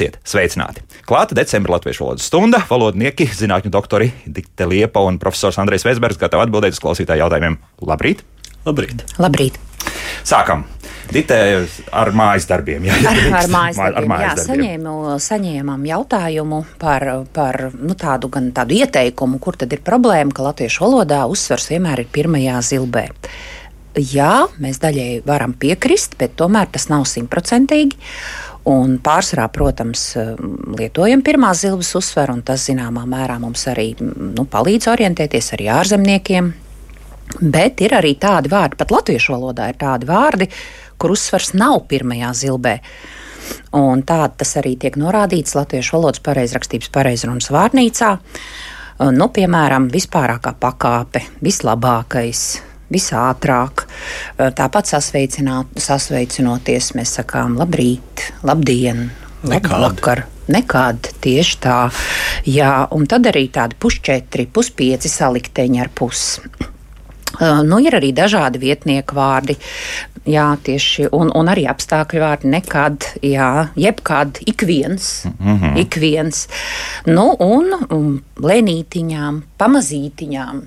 Esiet sveicināti! Klāta decembra latviešu valodas stunda. Valodnieki, zinātņu doktori Dikte Liepa un profesors Andrejs Vēsbergs gatavi atbildēt uz klausītāju jautājumiem. Labrīt! Labrīt! Labrīt. Sākam! Dite ar mājas darbiem. Jā, Ar, ar mājas Ar darbiem. Jā, mājas darbiem. saņēmu, saņēmām jautājumu par, par nu, tādu, gan tādu ieteikumu, kur tad ir problēma, ka latviešu valodā uzsvars vienmēr ir pirmajā zilbē. Jā, mēs daļēji varam piekrist, bet tomēr tas nav simtprocentīgi. Un pārsvarā, protams, lietojam pirmā zilbes uzsveru, un tas zināmā mērā mums arī nu, palīdz orientēties arī ārzemniekiem. Bet ir arī tādi vārdi, pat latviešu valodā ir tādi vārdi, kur uzsvars nav pirmajā zilbē. Un tāda tas arī tiek norādīts Latviešu valodas pareizrakstības pareizrunas vārnīcā. Nu, piemēram, vispārākā pakāpe, vislabākais, visātrāk. Tāpat sasveicinoties, mēs sakām labrīt, labdien, labvakar. Nekādi tieši tā. Jā, un tad arī tādi pusčetri, puspieci salikteņi ar pusi. Nu, ir arī dažādi vietnieku vārdi, jā, tieši, un, un arī apstākļu vārdi. Nekad, jā, jebkad, ik viens. Mm -hmm. ik viens. Nu, un, un lēnītiņām, pamazītiņām.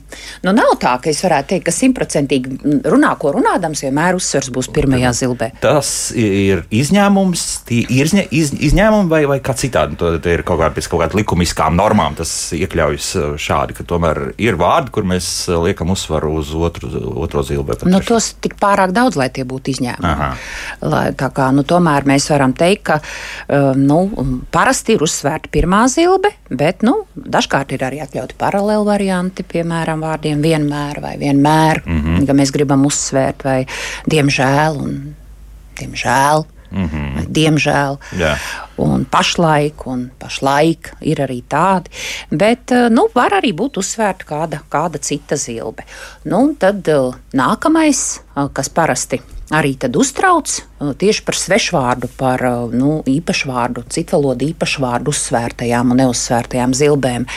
Nu, nav tā, ka es varētu teikt, ka simtprocentīgi runā, ko runādams, vienmēr uzsvers būs pirmajā zilbē. Tas ir izņēmums, tie ir iz, izņēmumi vai, vai kā citādi. To, to ir kaut kāda pēc kaut kādām likumiskām normām. Tas iekļaujas šādi, ka tomēr ir vārdi, kur mēs liekam uzsvaru uz otru, otro zilbē. pat Nu, tos tik pārāk daudz, lai tie būtu izņēmumi. Lai, kā, nu, tomēr mēs varam teikt, ka uh, nu, parasti ir uzsvērta pirmā zilbe, bet nu, dažkārt ir arī atļauti paralēli varianti, piemēram, vārdiem vienmēr vai vienmēr, mm -hmm. ka mēs gribam uzsvērt vai diemžēl un diemžēl. Mm -hmm. diemžēl. Jā. Un pašlaik, un pašlaik ir arī tādi. Bet eh, nu, var arī būt uzsvērta kāda, kāda cita zilbe. Nu, tad eh, nākamais, eh, kas parasti arī uztrauc tieši par svešvārdu, par nu, īpašvārdu, citu valodu īpašvārdu uzsvērtajām un neuzsvērtajām zilbēm.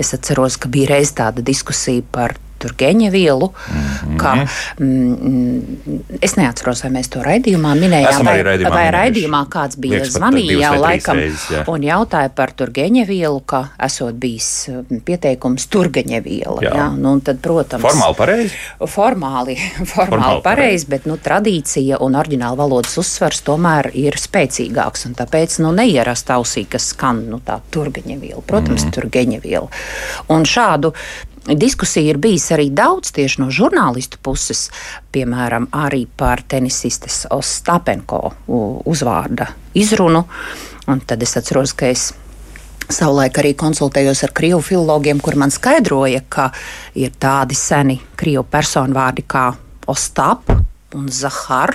Es atceros, ka bija reiz tāda diskusija par turgeņa vielu. Mm -hmm. kā, mm, es neatceros, vai mēs to raidījumā minējām, Esam vai, raidījumā vai raidījumā kāds bija divas jau laikam reizes, jā. un jautāja par turgeņa vielu, ka esot bijis mm, pieteikums turgeņa viela. Jā. Jā. Nu, tad, protams, Formāli pareizi. Formāli, formāli, Formāli pareizi, bet nu, tradīcija un oriģināla valodas uzsvars tomēr ir spēcīgāks. un Tāpēc nu, neierast ausī, kas skan nu, tā turgeņa viela. Protams, mm. turgeņa viela. Un šādu diskusiju ir bijis arī daudz tieši no žurnālistu puses, piemēram, arī par tenisistes Ostapenko uzvārda izrunu. Un tad es atceros, ka es Savulaik arī konsultējos ar krievu filologiem, kur man skaidroja, ka ir tādi seni krievu personu vārdi kā Ostap un Zahar,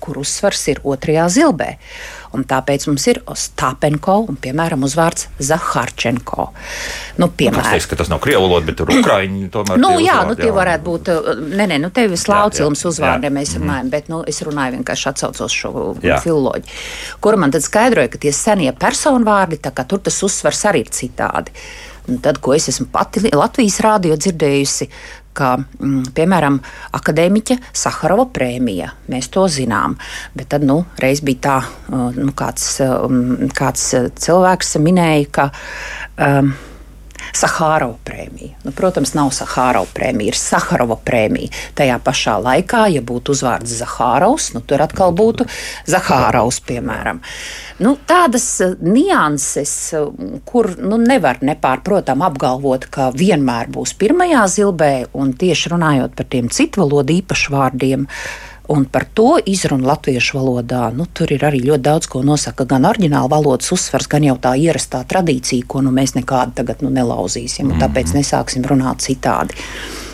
kur uzsvars ir otrajā zilbē. Un tāpēc mums ir Ostapenko un, piemēram, uzvārds Zaharčenko. Nu, piemēram, teiks, ka tas nav krievu valoda, bet tur ukrāņi tomēr. Nu, tie jā, uzvārdi, nu, tie varētu būt. uh, Nē, nē, nu, te ir slāpcilums jā, Mhm. uzvārdiem, jā. mēs runājam, bet nu, es runāju vienkārši atsaucos šo Jā. filoloģiju, kura man tad skaidroja, ka tie senie personvārdi, tā kā tur tas uzsvars arī ir citādi. Un tad, ko es esmu pati Latvijas rādio dzirdējusi, ka, mm, piemēram, akadēmiķa Saharova prēmija, mēs to zinām. Bet tad, nu, reiz bija tā, uh, nu, kāds, um, kāds uh, cilvēks minēja, ka. Um, Sahārova prēmija. Nu, protams, nav Sahārova prēmija, ir Saharova prēmija. Tajā pašā laikā, ja būtu uzvārds Zahārovs, nu, tur atkal būtu Zahārovs, piemēram. Nu, tādas eh, nianses, eh, kur nu, nevar nepārprotam apgalvot, ka vienmēr būs pirmajā zilbē, un tieši runājot par tiem citu valodu īpašvārdiem. Un par to izrunu latviešu valodā nu, tur ir arī ļoti daudz ko nosaka. Gan oriģināla valodas uzsvars, gan jau tā ierastā tradīcija, ko nu, mēs nekādi tagad nu, nelauzīsim. Mm -hmm. Tāpēc nesāksim runāt citādi.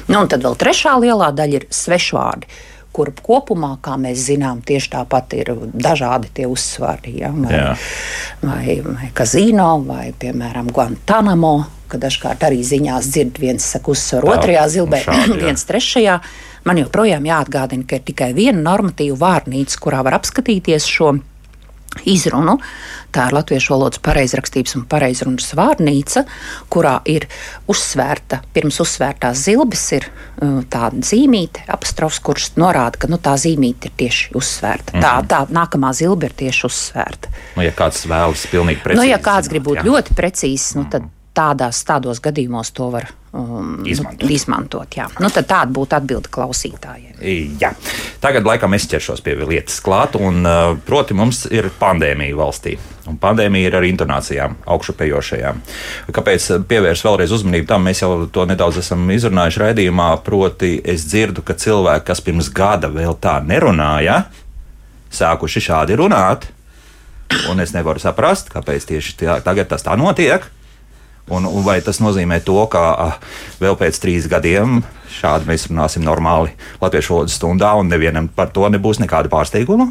Nu, un tad vēl trešā lielā daļa ir svešvārdi. Kur kopumā, kā mēs zinām, tieši tāpat ir dažādi tie uzsvari. Ja? Vai, Jā. vai, vai kazino, vai, piemēram, Guantanamo, ka dažkārt arī ziņās dzird viens saka uzsvaru otrajā zilbē, šādi, viens trešajā. Man joprojām jāatgādina, ka ir tikai viena normatīva vārnīca, kurā var apskatīties šo izrunu. Tā ir latviešu valodas pareizrakstības un pareizrunas vārnīca, kurā ir uzsvērta, pirms uzsvērtās zilbes ir uh, tāda zīmīte, apostrofs, kurš norāda, ka nu, tā zīmīte ir tieši uzsvērta. Mm -hmm. Tā, tā nākamā zilbe ir tieši uzsvērta. Nu, ja kāds vēlas pilnīgi precīzi. Nu, ja kāds grib būt jā. ļoti precīzs, nu, tad tādās, tādos gadījumos to var um, izmantot. Nu, izmantot jā. nu, tāda būtu atbilde klausītājiem. Jā. Tagad laikam es ķeršos pie lietas klāt, un uh, proti mums ir pandēmija valstī. Un pandēmija ir ar intonācijām, augšupejošajām. Kāpēc pievērst vēlreiz uzmanību tam? Mēs jau to nedaudz esam izrunājuši raidījumā. Proti, es dzirdu, ka cilvēki, kas pirms gada vēl tā nerunāja, sākuši šādi runāt. Un es nevaru saprast, kāpēc tieši tā, tagad tas tā notiek. Un, un vai tas nozīmē to, ka vēl pēc trīs gadiem šādi mēs runāsim normāli latviešu valodas stundā, un nevienam par to nebūs nekāda pārsteiguma?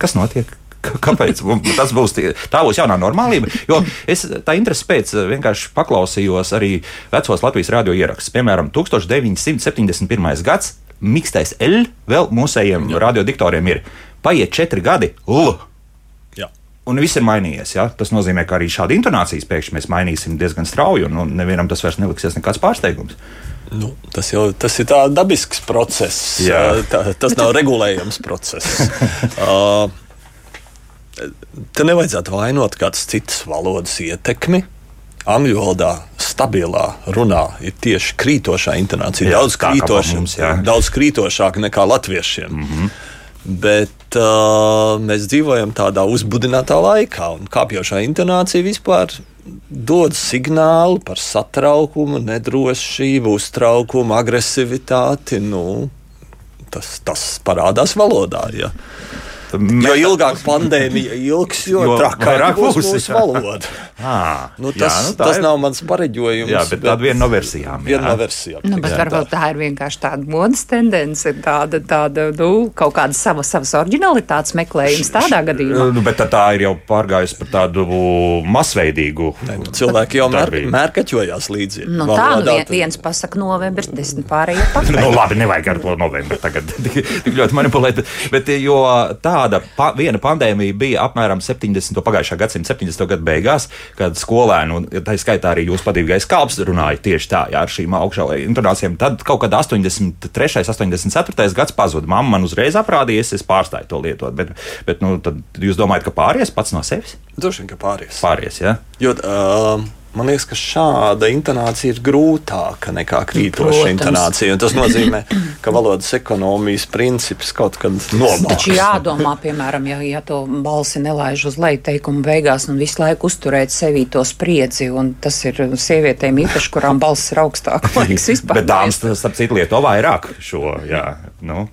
Kas notiek? Kāpēc? Tas būs, tā būs jaunā normālība. Jo es tā interesi pēc vienkārši paklausījos arī vecos Latvijas radio ierakstus. Piemēram, 1971. gads, mikstais L, vēl mūsējiem radiodiktoriem ir. Paiet četri gadi, L un viss ir mainījies. Ja? Tas nozīmē, ka arī šādi intonācijas pēkšņi mēs mainīsim diezgan strauji, un, un nevienam tas vairs neliksies nekāds pārsteigums. Nu, tas jau tas ir tāds dabisks process. Tā, tas nav regulējams process. uh, te nevajadzētu vainot kādas citas valodas ietekmi. Angļu valodā stabilā runā ir tieši krītošā intonācija. Jā, daudz, krītoša, mums, daudz krītošāka nekā latviešiem. Mm -hmm. Bet uh, mēs dzīvojam tādā uzbudinātā laikā, un kāpjošā intonācija vispār dod signālu par satraukumu, nedrošību, uztraukumu, agresivitāti. Nu, tas, tas parādās valodā. Ja. Jo ilgāk pandēmija ilgs, jo, jo trakāk būs mūsu valoda. À, nu, tas jā, nu tas ir, nav mans pareģojums. Jā, bet, bet tāda viena no versijām. Viena no versijām. Nu, bet varbūt tā ir vienkārši tāda modes tendence, tāda, tāda nu, kaut kāda sava, savas originalitātes meklējums tādā gadījumā. Nu, bet tā ir jau pārgājusi par tādu masveidīgu. Ne, nu, cilvēki jau mēr, mērkaķojās līdzi. Nu, tā nu vien, viens pasaka novembris, desmit pārējie pasaka. nu, labi, nevajag ar to novembri tagad tik ļoti manipulēt, bet jo tāda pa, viena pandēmija bija apmēram 70. pagājušā gadsimta 70. gadu beigās kad skolēni, un tā skaitā arī jūs padīvīgais kalps runāja tieši tā, jā, ar šīm augšālajām intonācijām. Tad kaut kad 83. 84. gads pazuda. Mamma man uzreiz aprādījies, es pārstāju to lietot. Bet, bet nu, tad jūs domājat, ka pāries pats no sevis? Droši vien, ka pāries. Pāries, jā. Jo, uh... Man liekas, ka šāda intonācija ir grūtāka nekā krītoša intonācija. Tas nozīmē, ka valodas ekonomijas princips kaut kad nomainās. Taču jādomā, piemēram, ja, ja to balsi nelaiž uz leju teikumu beigās un visu laiku uzturēt sevī to spriedzi, un tas ir sievietēm īpaši, kurām balss ir augstāk. Bet dāmas, starp citu, lieto vairāk šo, jā, nu.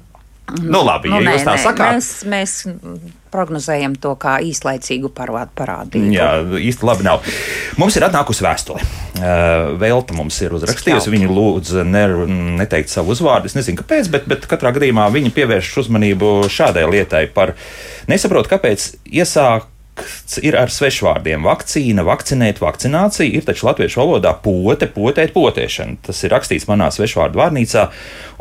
Nu, labi, nu, ja nē, jūs tā nē, sakāt. Mēs, mēs prognozējam to kā īslaicīgu parādību. Jā, īsti labi nav. Mums ir atnākusi vēstule. Velta mums ir uzrakstījusi. Viņa lūdza ne, neteikt savu uzvārdu. Es nezinu, kāpēc, bet, bet katrā gadījumā viņa pievērš uzmanību šādai lietai par nesaprotu, kāpēc iesāk ir ar svešvārdiem. Vakcīna, vakcinēt, vakcinācija ir taču latviešu valodā pote, potēt, potēšana. Tas ir rakstīts manā svešvārdu vārnīcā.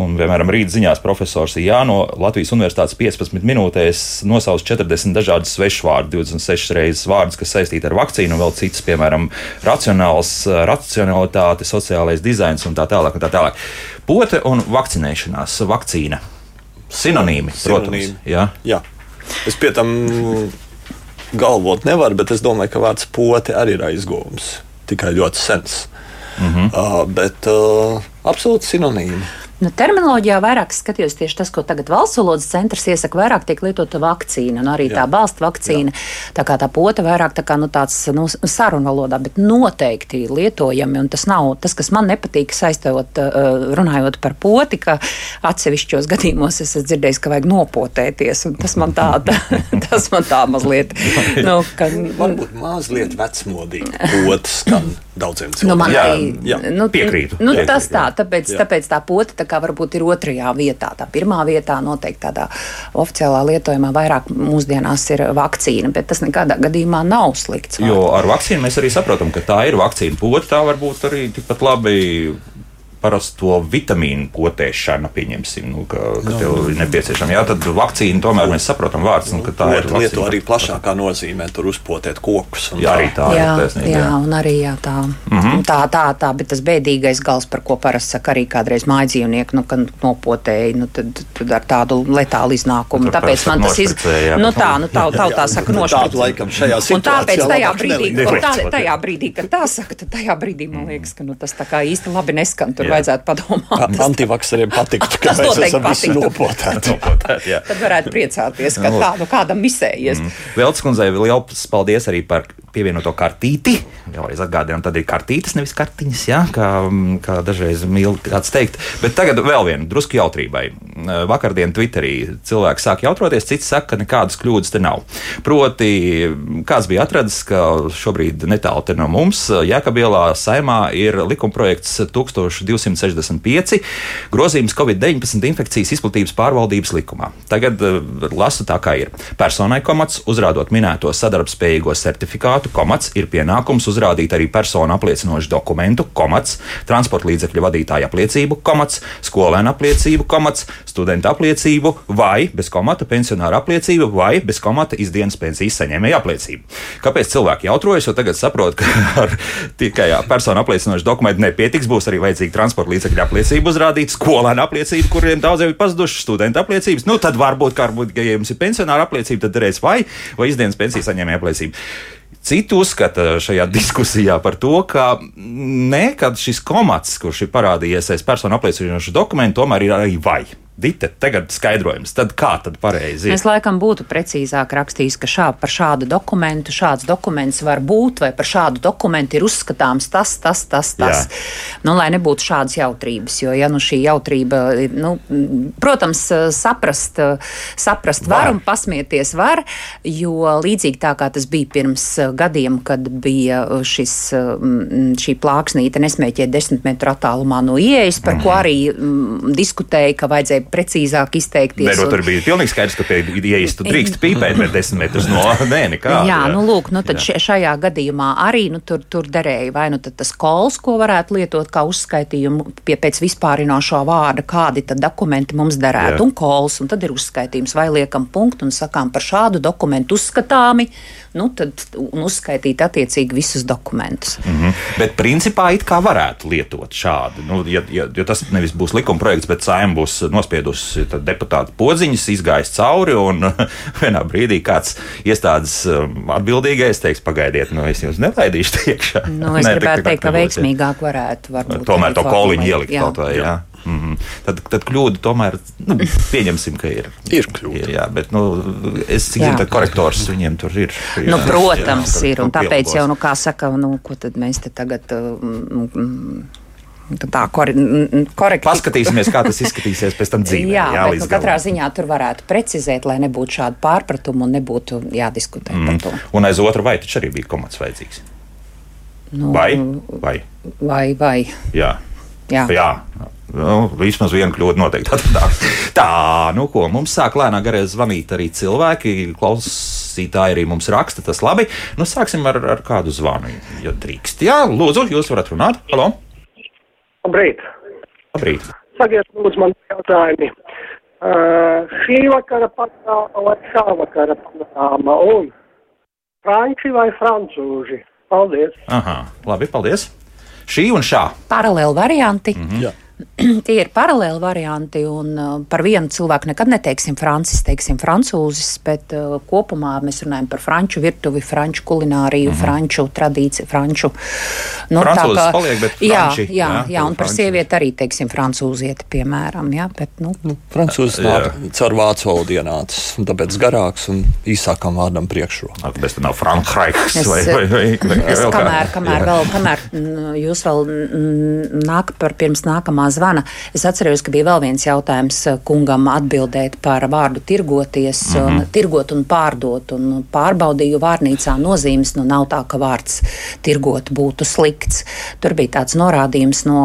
Un, piemēram, rīt ziņās profesors Jāno Latvijas Universitātes 15 minūtēs nosauc 40 dažādus svešvārdus, 26 reizes vārdus, kas saistīti ar vakcīnu, un vēl citas, piemēram, racionāls, racionalitāte, sociālais dizains un tā tālāk. Un tā tālāk. Pote un vakcinēšanās, vakcīna. Sinonīmi, protams. Sinonīmi. Jā. Jā. Es pie tam galvot nevar, bet es domāju, ka vārds pote arī ir aizgūms. Tikai ļoti sens. Mm -hmm. uh, bet uh, absolūti sinonīmi. Nu, terminoloģijā vairāk skatījos tieši tas, ko tagad valsts valodas centrs iesaka, vairāk tiek lietota vakcīna, un arī Jā. tā balsta vakcīna. Jā. Tā kā tā pota vairāk tā kā, nu, tāds nu, sarunu valodā, bet noteikti lietojami. Tas nav tas, kas man nepatīk saistot, uh, runājot par poti, ka atsevišķos gadījumos es esmu dzirdējis, ka vajag nopotēties. Tas man tā, tā, tas man tā mazliet. nu, ka, Varbūt mazliet vecmodīgi potas skan daudziem cilvēkiem. Nu, man jā, jā. Nu, piekrītu. Nu, piekrītu tas tā, tāpēc, jā. tāpēc tā pota. Tā kā varbūt ir otrajā vietā. Tā pirmā vietā noteikti tādā oficiālā lietojumā vairāk mūsdienās ir vakcīna, bet tas nekādā gadījumā nav slikts. Jo ar vakcīnu mēs arī saprotam, ka tā ir vakcīna. Poti tā var būt arī tikpat labi parasto vitamīnu potēšana, pieņemsim, nu, ka, ka tev ir nepieciešama. Jā, tad vakcīna tomēr mēs saprotam vārds, nu, ka tā ir. Lietu arī plašākā nozīmē, tur uzpotēt kokus. Jā, arī tā jā, ir taisnība. Jā, jā, un arī jā, tā, mm -hmm. tā, tā, tā, bet tas bēdīgais gals, par ko parasti saka arī kādreiz mājas dzīvnieki, nu, kad nopotēji, nu, tad, tad ar tādu letālu iznākumu. Nu, tāpēc man tas iz... nu, tā, nu, tā, tā, tā saka nošpricē. laikam šajā situācijā. Un tāpēc tajā brīdī, tā, tajā brīdī, kad tā saka, tad tajā brīdī man liekas, ka nu, tas tā kā īsti labi neskan. Tur jā. vajadzētu padomāt. Antivakseriem patiktu, ka mēs esam visi nopotēti. Tad varētu priecāties, ka tā, nu, kādam misējies. Mm. Veltes kundzei liels paldies arī par pievienoto kartīti. Vēlreiz atgādinām, tad ir kartītes, nevis kartiņas, jā, kā, kā dažreiz mīl kāds teikt. Bet tagad vēl viena drusku jautrībai. Vakardien Twitterī cilvēki sāk jautroties, cits saka, ka nekādas kļūdas te nav. Proti, kāds bija atradzis, ka šobrīd netālu no mums Jēkabielā saimā ir likumprojekts 1265 grozījums Covid-19 infekcijas izplatības pārvaldības likumā. Tagad lasu tā, kā ir. Personai komats uzrādot minēto sadarbspējīgo certifikātu, komats, ir pienākums uzrādīt arī personu apliecinošu dokumentu, komats, transporta līdzekļu vadītāja apliecību, komats, skolēna apliecību, komats, studenta apliecību vai bez komata pensionāra apliecību vai bez komata izdienas pensijas saņēmēja apliecību. Kāpēc cilvēki jautrojas, jo tagad saprot, ka ar tikai personu apliecinošu dokumentu nepietiks, būs arī vajadzīga transporta līdzekļu apliecība uzrādīt, skolēna apliecība, kuriem daudziem ir pazudušas studenta apliecības. Nu, tad varbūt, varbūt, ja jums ir pensionāra apliecība, tad derēs vai, vai izdienas pensijas saņēmēja apliecība. Citi uzskata šajā diskusijā par to, ka ne, kad šis komats, kurš ir parādījies aiz personu apliecinošu dokumentu, tomēr ir arī vai. Dita, tagad skaidrojums. Tad kā tad pareizi ir? Es laikam būtu precīzāk rakstījis, ka šā, par šādu dokumentu šāds dokuments var būt, vai par šādu dokumentu ir uzskatāms tas, tas, tas, tas. Jā. Nu, lai nebūtu šādas jautrības, jo, ja nu šī jautrība, nu, protams, saprast, saprast var, var un pasmieties var, jo līdzīgi tā kā tas bija pirms gadiem, kad bija šis, šī plāksnīte nesmēķē desmit metru attālumā no ieejas, par mm -hmm. ko arī m, diskutēja, ka vajadzēja precīzāk izteikties. Nē, no, tur bija pilnīgi skaidrs, ka, pie, ja tu drīkst pīpēt, bet desmit metrus no nē, nekā. Jā, jā, nu lūk, nu tad jā. šajā gadījumā arī nu, tur, tur derēja vai nu tas kols, ko varētu lietot kā uzskaitījumu pie pēc vispārinošo vārda, kādi tad dokumenti mums derētu, jā. un kols, un tad ir uzskaitījums, vai liekam punktu un sakām par šādu dokumentu uzskatāmi nu, tad uzskaitīt attiecīgi visus dokumentus. Mm -hmm. Bet principā it kā varētu lietot šādi. Nu, ja, ja, jo tas nevis būs likuma projekts, bet saima būs nospiedusi deputātu podziņas, izgājis cauri un vienā brīdī kāds iestādes um, atbildīgais teiks, pagaidiet, nu es jūs nelaidīšu iekšā. Nu, es ne, gribētu teikt, ka veiksmīgāk varētu. Tomēr to koliņu ielikt kaut vai, jā. jā. Mm -hmm. tad, tad kļūda tomēr nu, pieņemsim, ka ir. ir kļūda. Ir, jā, bet nu, es zinu, ka korektors viņiem tur ir. Jā, nu, protams, jā, ir. Un tāpēc jau, nu, kā saka, nu, ko tad mēs te tagad. Mm, Tā kore, korekti. Paskatīsimies, kā tas izskatīsies pēc tam dzīvē. jā, jā bet, nu, katrā ziņā tur varētu precizēt, lai nebūtu šādu pārpratumu un nebūtu jādiskutē mm. par to. Un aiz otru vai taču arī bija komats vajadzīgs? Nu, vai? Vai? Vai, vai. Jā. Jā. jā. Nu, vismaz viena kļūda noteikti atradās. Tā, nu ko, mums sāk lēnām garīgi zvanīt arī cilvēki. Klausītāji arī mums raksta, tas labi. Nu, sāksim ar, ar kādu zvanu, ja drīkst. Jā, lūdzu, jūs varat runāt. Halo! Labrīt! Labrīt! Sakiet, lūdzu, man jautājumi. Uh, šī vakara panorāma vai šā vakara panorāma un franči vai francūži? Paldies! Aha, labi, paldies! Šī un šā. Paralēli varianti. Mm -hmm. Jā. tie ir paralēli varianti. Un, uh, par vienu cilvēku nekad neteiksim francis, teiksim francūzis, bet uh, kopumā mēs runājam par franču virtuvi, franču kulināriju, mm -hmm. franču tradīciju, franču. Nu, Francūzis tā kā paliek, bet jā, franči, jā, jā, jā, un par sievieti arī teiksim francūzieti, piemēram. Jā, bet, nu. Nu, francūzis nāk caur vācu valodu ienācis, un tāpēc garāks un īsākam vārdam priekšroka. Tas nav Frankreichs vai, vai, vai, vai es, kamēr, kamēr, vēl, kamēr jūs vēl nāk par pirms nākamā zvana. Es atceros, ka bija vēl viens jautājums kungam atbildēt par vārdu tirgoties, mm -hmm. un, tirgot un pārdot. Un pārbaudīju vārnīcā nozīmes, nu nav tā, ka vārds tirgot būtu slikts. Tur bija tāds norādījums no,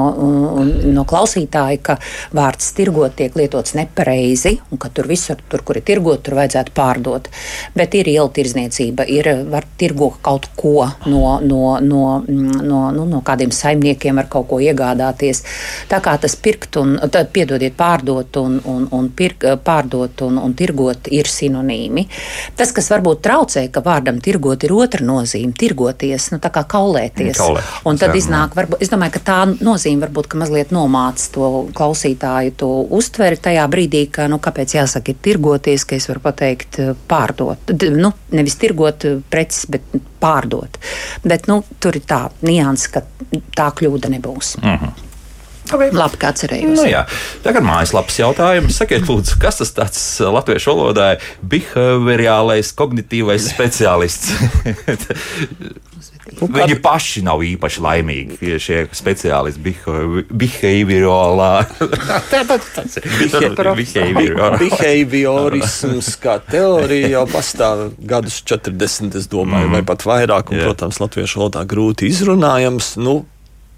no klausītāja, ka vārds tirgot tiek lietots nepareizi, un ka tur visur, tur, kur ir tirgot, tur vajadzētu pārdot. Bet ir iela tirzniecība, ir var tirgot kaut ko no, no, no, no, nu, no kādiem saimniekiem ar kaut ko iegādāties. Tā kā tas pirkt un, tad, piedodiet, pārdot un, un, un pirk, pārdot un, un tirgot ir sinonīmi. Tas, kas varbūt traucē, ka vārdam tirgot ir otra nozīme - tirgoties, nu tā kā kaulēties. Kaulēt, un tad jā, iznāk, varbūt, es domāju, ka tā nozīme varbūt, ka mazliet nomāc to klausītāju, to uztveri tajā brīdī, ka, nu, kāpēc jāsaka ir tirgoties, ka es varu pateikt pārdot. D, nu, nevis tirgot preces, bet pārdot. Bet, nu, tur ir tā nianses, ka tā kļūda nebūs. Mm -hmm. Okay. Labi, kā cerējos. Nu, jā. Tagad mājaslapas jautājums. Sakiet, lūdzu, kas tas tāds latviešu valodā ir behaviorālais, kognitīvais speciālists? Viņi paši nav īpaši laimīgi, šie speciālisti behaviorālā. tas ir behaviorisms, kā teorija jau pastāv gadus 40, es domāju, mm. vai pat vairāk, un, protams, latviešu valodā grūti izrunājams. Nu,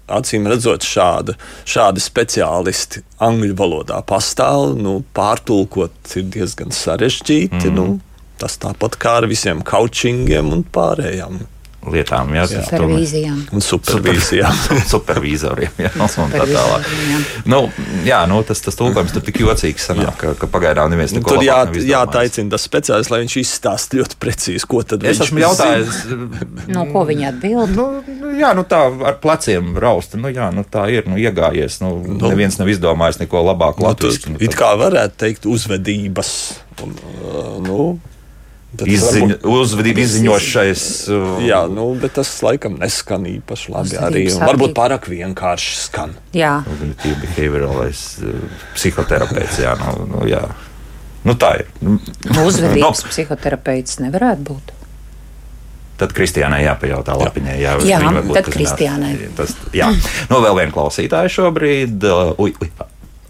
acīm redzot, šāda, šādi speciālisti angļu valodā pastāv. Nu, pārtulkot ir diezgan sarežģīti. Mm. Nu, tas tāpat kā ar visiem coachingiem un pārējām lietām. Jā, jā. Supervīzijām. Un supervīzijām. supervīzoriem. Jā, un tā tālāk. Nu, jā, nu, tas, tas tulkojums tur tik jocīgs sanāk, ka, ka pagaidām neviens neko tur jā, jātaicina tas speciālists, lai viņš izstāst ļoti precīzi, ko tad es esmu jautājis. no ko viņi atbild? Nu, nu, jā, nu tā ar pleciem rausta. Nu, jā, nu, tā ir nu, iegājies. Nu, nu, neviens nav izdomājis neko labāku nu, latviešu. Nu, it kā varētu teikt uzvedības. Un, uh, nu, Izziņ, varbūt, uzvedību izziņošais. Uh, jā, nu, bet tas laikam neskan īpaši labi arī. Varbūt pārāk vienkārši skan. Jā, kognitīvi behaviorālais uh, psihoterapeits. Jā, nu, nu, jā. Nu, tā ir. Nu, Uzvedības no. psihoterapeits nevarētu būt. Tad Kristiānai jāpajautā lapiņai. Jā, jā tad Kristiānai. Tas, jā. Nu, vēl viena klausītāja šobrīd. Uh, uj, uj,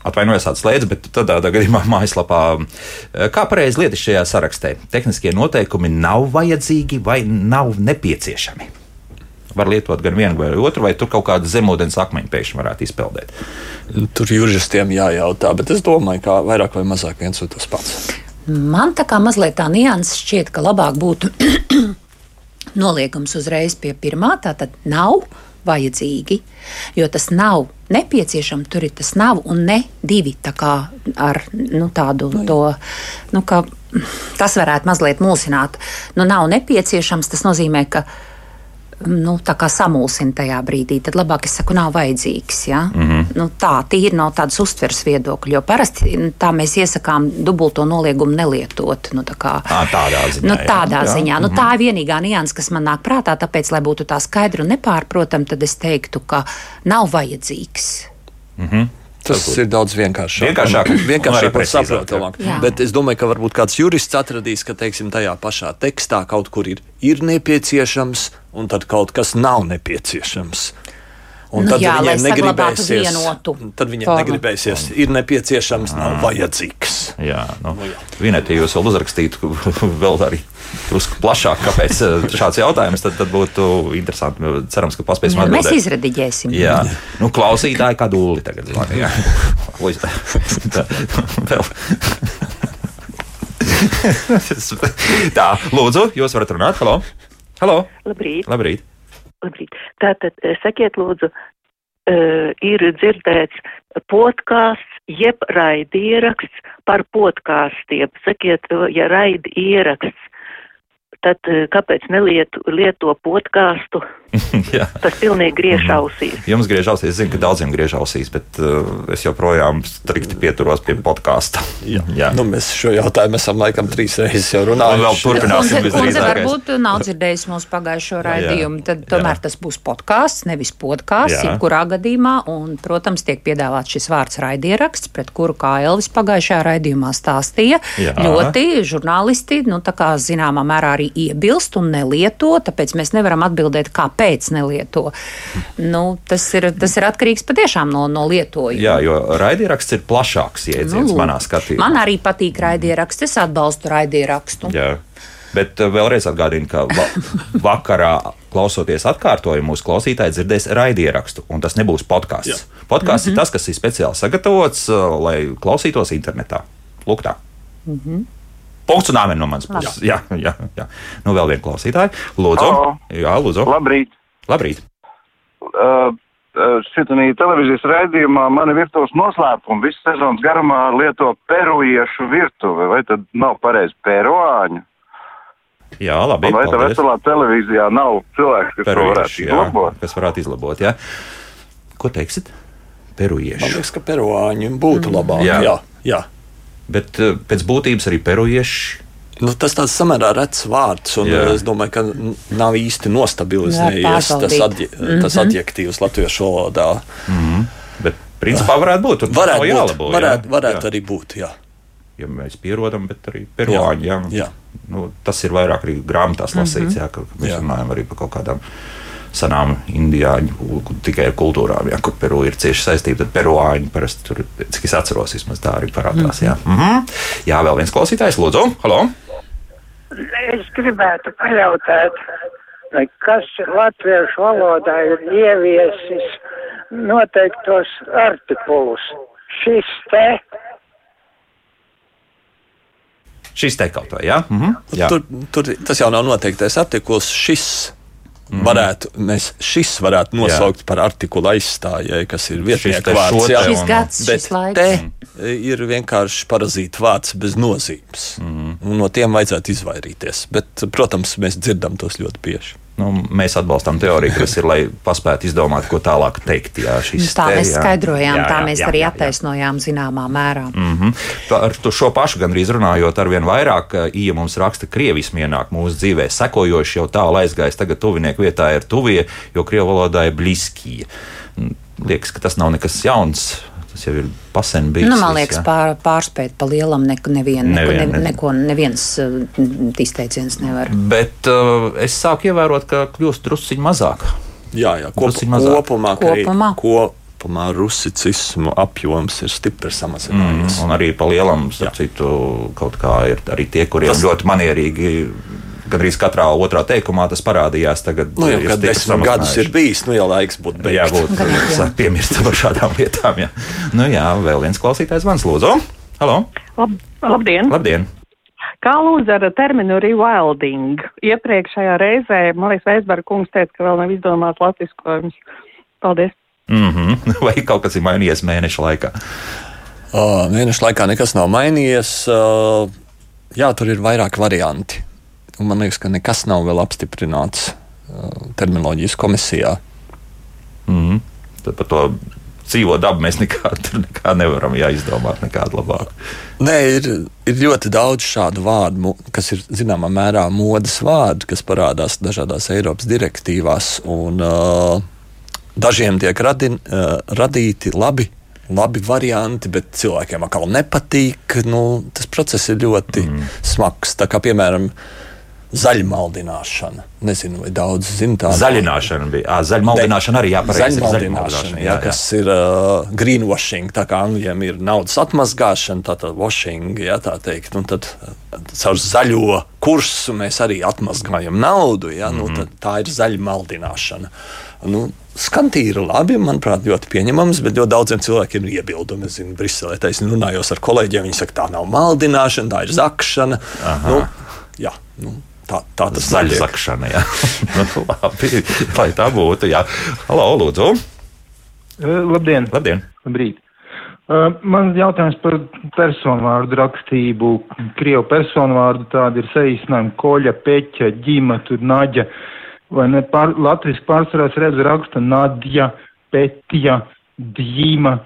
atvainojos, atslēdzu, bet tādā gadījumā mājaslapā, eh, kā pareizi lietas šajā sarakstē. Tehniskie noteikumi nav vajadzīgi vai nav nepieciešami. Var lietot gan vienu vai otru, vai tur kaut kādu zemūdens akmeņu pēkšņi varētu izpeldēt. Tur juristiem jājautā, bet es domāju, ka vairāk vai mazāk viens un tas pats. Man tā kā mazliet tā nianses šķiet, ka labāk būtu noliekums uzreiz pie pirmā, tā tad nav vajadzīgi, jo tas nav nepieciešams, tur ir tas nav un ne divi tā kā ar nu, tādu no, nu to. Nu, Tas varētu mazliet mulsināt. Nu, nav nepieciešams, tas nozīmē, ka nu, samulsina tajā brīdī, tad labāk es saku, nav vajadzīgs. Ja? Mm -hmm. nu, tā tīri no tādas uztveres viedokļa, jo parasti nu, tā mēs iesakām dubulto noliegumu nelietot. Nu, tā kā, à, tādā ziņā. Nu, tādā jā, ziņā. Jā. Nu, tā ir vienīgā nianses, kas man nāk prātā, tāpēc, lai būtu tā skaidra un nepārprotama, tad es teiktu, ka nav vajadzīgs. Mm -hmm. Tas Varbūt. ir daudz vienkāršāk. Vienkāršāk, vienkāršāk un saprotamāk. Bet es domāju, ka varbūt kāds jurists atradīs, ka teiksim, tajā pašā tekstā kaut kur ir, ir nepieciešams un tad kaut kas nav nepieciešams. Un nu, tad jā, viņiem negribēsies, vienotu tad viņiem formu. negribēsies, ir nepieciešams, nav vajadzīgs. Jā, nu, nu, jā. Vienēt, ja jūs vēl uzrakstītu vēl arī drusku plašāk, kāpēc eh, šāds jautājums, tad, tad būtu interesanti. Cerams, ka paspēsim atbildēt. Mēs izrediģēsim. Jā, nu, klausītāji kā dūli tagad. Jā, vēl. Tā, lūdzu, jūs varat runāt. Halo! Halo. Labrīt! Labrīt. Labrīt. Tātad, eh, sakiet, lūdzu, uh, ir dzirdēts podkāsts, jeb raidieraksts par podkāstiem. Sakiet, ja raidi ieraksts, tad kāpēc nelieto lieto podkāstu? Tas pilnīgi griež mhm. ausīs. Jums griež ausīs, es zinu, ka daudziem griež ausīs, bet uh, es joprojām strikti pieturos pie podkāsta. Jā. Jā. Nu, mēs šo jautājumu esam laikam trīs reizes jau runājuši. Vēl turpināsim visdrīzāk. Varbūt nav dzirdējis mūsu pagājušo raidījumu, tad tomēr jā. tas būs podkāsts, nevis podkāsts, jebkurā gadījumā. Un, protams, tiek piedāvāts šis vārds raidieraksts, pret kuru, kā Elvis pagājušajā raidījumā stāstīja, jā. ļoti žurnālisti, nu tā kā zināmā mērā arī iebilst un nelieto, tāpēc mēs nevaram atbildēt, kāpēc kāpēc nelieto. Nu, tas, ir, tas ir atkarīgs patiešām no, no lietojuma. Jā, jo raidieraksts ir plašāks jēdziens Nu, manā skatījumā. Man arī patīk raidieraksts. Es atbalstu raidierakstu. Jā. Bet uh, vēlreiz atgādinu, ka va vakarā, klausoties atkārtojumu, mūsu klausītāji dzirdēs raidierakstu, un tas nebūs podkāsts. Podkāsts mm -hmm. ir tas, kas ir speciāli sagatavots, uh, lai klausītos internetā. Lūk, tā. Mm -hmm. Punkts un āmen no manas puses. Jā, jā, jā. Nu, vēl viena klausītāja. Lūdzu. Halo. Jā, lūdzu. Labrīt! Labrīt. Uh, Šitanī televīzijas raidījumā mani virtuves noslēpumi visu sezonas garumā lieto peruiešu virtuve, vai tad nav pareizi peruāņu? Jā, labi. Un vai tā veselā televīzijā nav cilvēks, kas to varētu jā, izlabot? kas varētu izlabot. Jā. Ko teiksit? Man Perujieši. liekas, ka peruāņi būtu labāk. Jā. Jā, jā. Bet uh, pēc būtības arī perujieši. Nu, tas tāds samērā rets vārds, un Jā. Jā. es domāju, ka nav īsti nostabilizējies Jā, tas, adje, tas adjektīvs latviešu valodā. Bet principā varētu būt. Tur Varētu, būt, jālabo. varētu, jā. varētu jā. arī būt. Jā. Ja mēs pierodam, bet arī peruāņi. Jā. Jā. Nu, tas ir vairāk arī grāmatās lasīts, jā, ka mēs Jā. runājam arī par kaut kādām senām indiāņu tikai ar kultūrām, jā, kur Peru ir cieši saistīta. Tad peruāņi parasti tur, cik es atceros, vismaz tā arī parādās. Jā, mm -hmm. jā vēl viens klausītājs, lūdzu, halo! Es gribētu pajautāt, kas latviešu valodā ir ieviesis noteiktos artikulus. Šis te, Šis te kaut vai, jā? Mm -hmm. jā. Tur, tur tas jau nav noteiktais artikuls. Šis mm. varētu, mēs šis varētu nosaukt jā. par artikulu aizstājēju, kas ir vietnieku vārds. Jā, Šis gads, Bet šis laiks. te ir vienkārši parazīta vārds bez nozīmes. Mm. No tiem vajadzētu izvairīties. Bet, protams, mēs dzirdam tos ļoti bieži. Nu, mēs atbalstām teoriju, kas ir, lai paspētu izdomāt, ko tālāk teikt. Jā, šis Tā te, mēs jā. skaidrojām, Jā, tā jā, mēs jā, arī jā, jā. attaisnojām zināmā mērā. Mm -hmm. Par to šo pašu gandrīz runājot, ar vien vairāk īja mums raksta, ka krievisms ienāk mūsu dzīvē. Sekojoši jau tālu aizgājis, tagad tuvinieku vietā ir tuvie, jo krievu valodā ir bliskija. Liekas, ka tas nav nekas jauns. Tas jau ir pasen bijis. Nu, man liekas, pār, pārspēt pa lielam neko, nevien, neko, Nevien, ne, ne- neko neviens uh, izteiciens nevar. Bet uh, es sāku ievērot, ka kļūst drusciņ mazāk. Jā, jā kop, kopumā, ka arī Kopumā. kopumā rusicismu apjoms ir stipri samazinājies. Mm, un arī pa lielam, starp citu, kaut kā ir arī tie, kuriem tas... ļoti manierīgi. Gandrīz katrā otrā teikumā tas parādījās. Tagad Nu, jau stipri desmit gadus ir bijis, nu jau laiks būtu jābūt jā. piemirstam par šādām lietām. Jā. Nu, jā, vēl viens klausītājs mans lūdzu. Halo, Lab, labdien! labdien! Kā lūdzu ar terminu rewilding? Iepriekšējā reizē, man liekas, Veisberga kungs teica, ka vēl nav izdomāts latviskojums. Paldies! Mm -hmm. Vai kaut kas ir mainījies mēneša laikā? Uh, mēneša laikā nekas nav mainījies. Uh, jā, tur ir vairāk varianti. Un man liekas, ka nekas nav vēl apstiprināts uh, terminoloģijas komisijā. Mm -hmm. Tad par to dzīvo dabu mēs nekā, nekā nevaram izdomāt nekādu labāku. Nē, ir, ir ļoti daudz šādu vārdu, kas ir zināmā mērā modes vārdi, kas parādās dažādās Eiropas direktīvās. Un, uh, dažiem tiek radi, uh, radīti labi. Labi varianti, bet cilvēkiem atkal nepatīk. Nu, tas process ir ļoti mm. smags. Tā kā, piemēram, zaļmaldināšana. Nezinu, vai daudz zina tādu. Zaļināšana bija. À, zaļmaldināšana arī jāpareizi. Zaļmaldināšana, jā, kas ir uh, greenwashing, tā kā angļiem ir naudas atmazgāšana, tātad washing, jā, tā teikt. Un tad caur zaļo kursu mēs arī atmazgājam naudu, jā, mm -hmm. nu, tad tā ir zaļmaldināšana. Nu, Skan tīri labi, manuprāt, ļoti pieņemams, bet ļoti daudziem cilvēkiem ir iebildumi. Es zinu, Briselē taisnība runājos ar kolēģiem. Viņi saka, tā nav maldināšana, tā ir zakšana. Nu, jā, nu, tā, tā tas notiek. zakšana, jā. nu, labi, lai tā būtu, jā. Halo, lūdzu. Uh, Labdien! Labdien. Labrīt! Uh, man jautājums par personu vārdu rakstību. Krievu personu vārdu tādi ir saīsinājumi koļa, peķa, ģima, tur naģa. Vai ne pār, latviski pārsvarā es redzu raksta nadja, petja, dīma.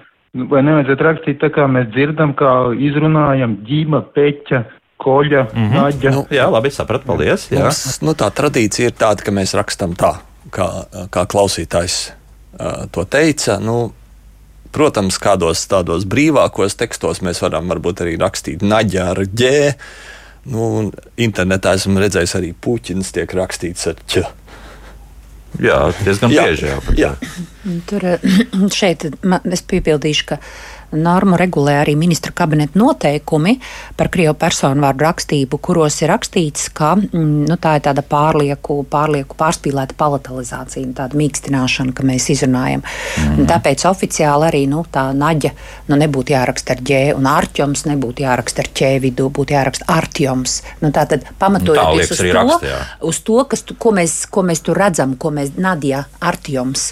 Vai nevajadzētu rakstīt tā, kā mēs dzirdam, kā izrunājam ģima, peķa, koļa, mm -hmm. naģa. Nu, Jā, labi, sapratu. Paldies. Jā. Mums, nu, tā tradīcija ir tāda, ka mēs rakstām tā, kā, kā klausītājs uh, to teica. Nu, protams, kādos tādos brīvākos tekstos mēs varam varbūt arī rakstīt naģa ar ģē. Nu, un internetā esmu redzējis arī puķis, tiek rakstīts ar ķ. Jā, diezgan bieži jau. Jā. Tur šeit man, es piebildīšu, ka normu regulē arī ministra kabineta noteikumi par krievu personu vārdu rakstību, kuros ir rakstīts, ka mm, nu, tā ir tāda pārlieku, pārlieku pārspīlēta palatalizācija, tāda mīkstināšana, ka mēs izrunājam. Mm. Tāpēc oficiāli arī nu, tā naģa nu, nebūtu jāraksta ar ģē, un ārķoms nebūtu jāraksta ar ķē vidū, būtu jāraksta ārķoms. Nu, tā tad pamatojoties uz, to, raksta, uz to, kas, tu, ko, mēs, ko mēs tur redzam, ko mēs Nadja Artjoms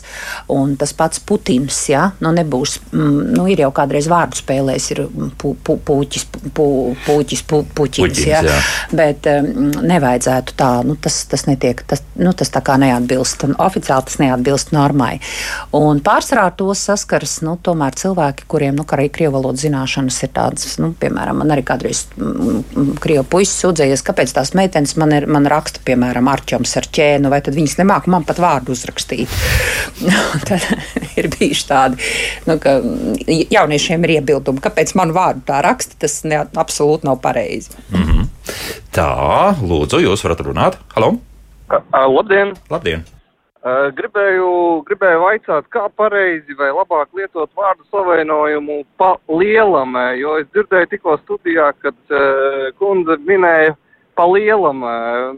un tas pats Putins, jā, nu nebūs, mm, nu ir jau kāda kādreiz vārdu spēlēs ir pu, pu, puķis, pu, puķis, pu, puķins, puķins ja? jā. bet um, nevajadzētu tā, nu, tas, tas netiek, tas, nu, tas tā kā neatbilst, un oficiāli tas neatbilst normai. Un pārsvarā tos saskars, nu, tomēr cilvēki, kuriem, nu, arī krievu valodas zināšanas ir tādas, nu, piemēram, man arī kādreiz mm, mm, krievu puisis sūdzējies, kāpēc tās meitenes man, ir, man raksta, piemēram, arķoms ar ķēnu, vai tad viņas nemāk man pat vārdu uzrakstīt. tad ir bijuši tādi, nu, ka jaunieši jauniešiem ir iebildumi, kāpēc man vārdu tā raksta, tas ne, absolūti nav pareizi. Mm -hmm. Tā, lūdzu, jūs varat runāt. Halo! Uh, labdien! Labdien. Uh, gribēju, gribēju vaicāt, kā pareizi vai labāk lietot vārdu savainojumu pa lielam, jo es dzirdēju tikko studijā, kad uh, kundze minēja pa lielam,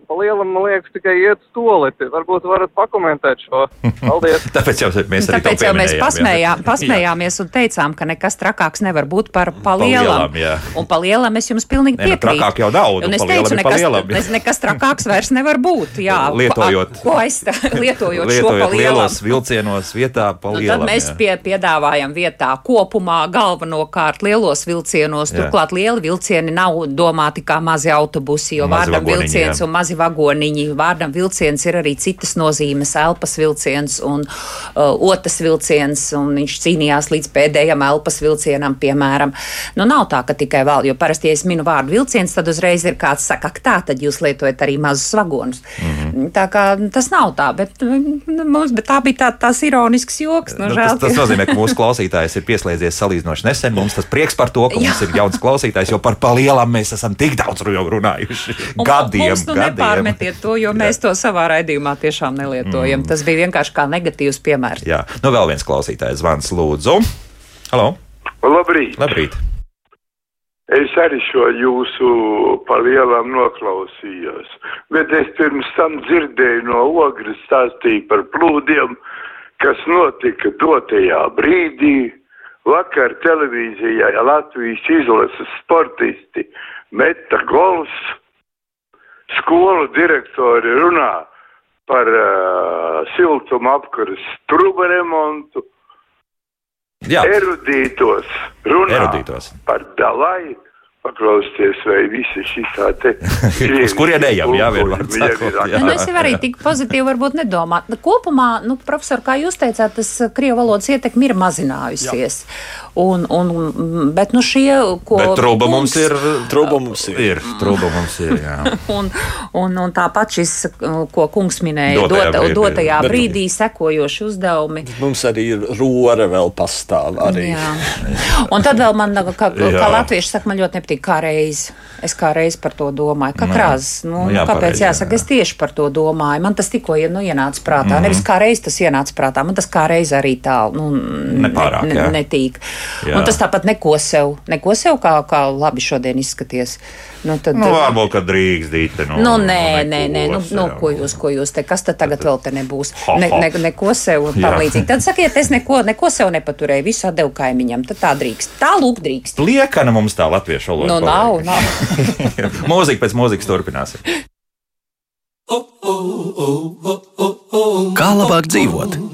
pa lielam, man liekas, tikai iet stoleti. Varbūt varat pakomentēt šo. Paldies. Tāpēc jau mēs arī Tāpēc jau mēs pasmējām, pasmējāmies un teicām, ka nekas trakāks nevar būt par pa lielam. Pa lielam un pa lielam es jums pilnīgi nu, piekrītu. Trakāk jau nav. Un es teicu, nekas, nekas trakāks vairs nevar būt. Jā, lietojot, ko aizstā, lietojot, lietojot šo pa lielam. lielos vilcienos vietā pa lielam. Nu, tad mēs pie, piedāvājam vietā kopumā galvenokārt lielos vilcienos. Jā. Turklāt lieli vilcieni nav domāti kā mazi autobusi, jo vārdam vilciens jā. un mazi vagoniņi. Vārdam vilciens ir arī citas nozīmes - elpas vilciens un uh, otras vilciens, un viņš cīnījās līdz pēdējam elpas vilcienam, piemēram. Nu, nav tā, ka tikai vēl, jo parasti, ja es minu vārdu vilciens, tad uzreiz ir kāds saka, ka tā, tad jūs lietojat arī mazus vagonus. Mm -hmm. Tā kā tas nav tā, bet, nu, mums, bet tā bija tā, tās ironisks joks. Nu, nu, žēl, tas, tas nozīmē, ka mūsu klausītājs ir pieslēdzies salīdzinoši nesen. Mums tas prieks par to, ka Jā. mums ir jauns klausītājs, jo par palielam mēs esam tik daudz runājuši. Un gadiem. Mums nu gadiem. nepārmetiet to, jo mēs Jā. to savā raidījumā tiešām nelietojam. Mm. Tas bija vienkārši kā negatīvs piemērs. Jā, nu vēl viens klausītājs zvans lūdzu. Halo! Labrīt! Labrīt. Es arī šo jūsu palielam noklausījos, bet es pirms tam dzirdēju no ogres stāstīju par plūdiem, kas notika dotajā brīdī. Vakar televīzijā Latvijas izlases sportisti meta golfs, skolu direktori runā par uh, siltuma apkaras truba remontu. Jā. Erudītos runā Erudītos. par dalai paklausties, vai visi šis tā te. Uz kurien ejam, jā, vienmēr. Jā. Nu, es jau arī tik pozitīvi varbūt nedomāt. Kopumā, nu, profesor, kā jūs teicāt, tas krievu valodas ietekmi ir mazinājusies. Jā. Un, un, bet, nu, šie, ko. Bet trūba mums ir. Trūba mums ir. ir trūba mums ir, un, un, un tāpat šis, ko kungs minēja, dotajā, dot, brīdī, dotajā bet, brīdī sekojoši uzdevumi. Mums arī ir rora vēl pastāv arī. Jā. Un tad vēl man, kā, kā latvieši saka, man ļoti nepatīk kā reizi. Es kā reizi par to domāju. Kā krāzes. Nu, nu, jā, kāpēc pareizi, jāsaka? Jā. Es tieši par to domāju. Man tas tikko nu, ienāca prātā. Mm -hmm. Nevis kā reizi tas ienāca prātā. Man tas kā reizi arī tā nu, Nepārāk, ne, ne, netīk. Jā. Un tas tāpat neko sev, neko sev kā, kā labi šodien izskaties. Nu, tad, nu, varbūt, ka drīkst dīt. Nu, nu, nē, nē, nē. Nu, nu, ko jūs, ko jūs te, kas tad tagad vēl te nebūs? Ne, ne, neko sev tam līdzīgi. Tad sakiet, es neko, neko sev nepaturēju, visu atdevu kaimiņam. Tad tā drīkst. Tā lūk drīkst. Liekana mums tā latviešu valoda. Nu, nav, nav. Mūzika pēc mūzikas turpināsim. Kā labāk dzīvot?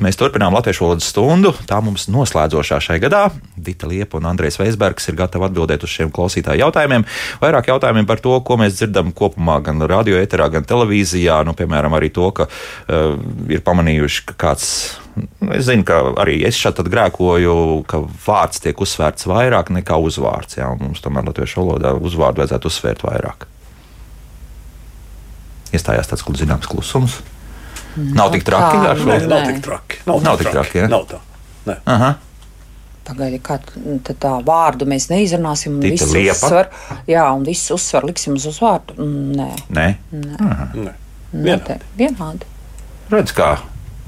Mēs turpinām latviešu valodas stundu. Tā mums noslēdzošā šai gadā. Dita Liepa un Andrēs Veisbergs ir gatavi atbildēt uz šiem klausītāju jautājumiem. Vairāk jautājumiem par to, ko mēs dzirdam kopumā gan radio eterā, gan televīzijā. Nu, piemēram, arī to, ka uh, ir pamanījuši, ka kāds. Es zinu, ka arī es šeit grēkoju, ka vārds tiek uzsvērts vairāk nekā uzvārds. Jā, mums tomēr latviešu valodā uzvārdu vajadzētu uzsvērt vairāk. Iestājās tāds zināms klusums. Nav tik traki monētu. Nav tik traki. Nav, nav tik traki. Nav tā. Aha. Pagaidiet, kā tā vārdu mēs neizrunāsim. Visu uzsver, jā, un visu uzsvaru liksim uz uzvārdu. Nē. Nē. Nē. Nē. Vienādi. Vienādi. Redz, kā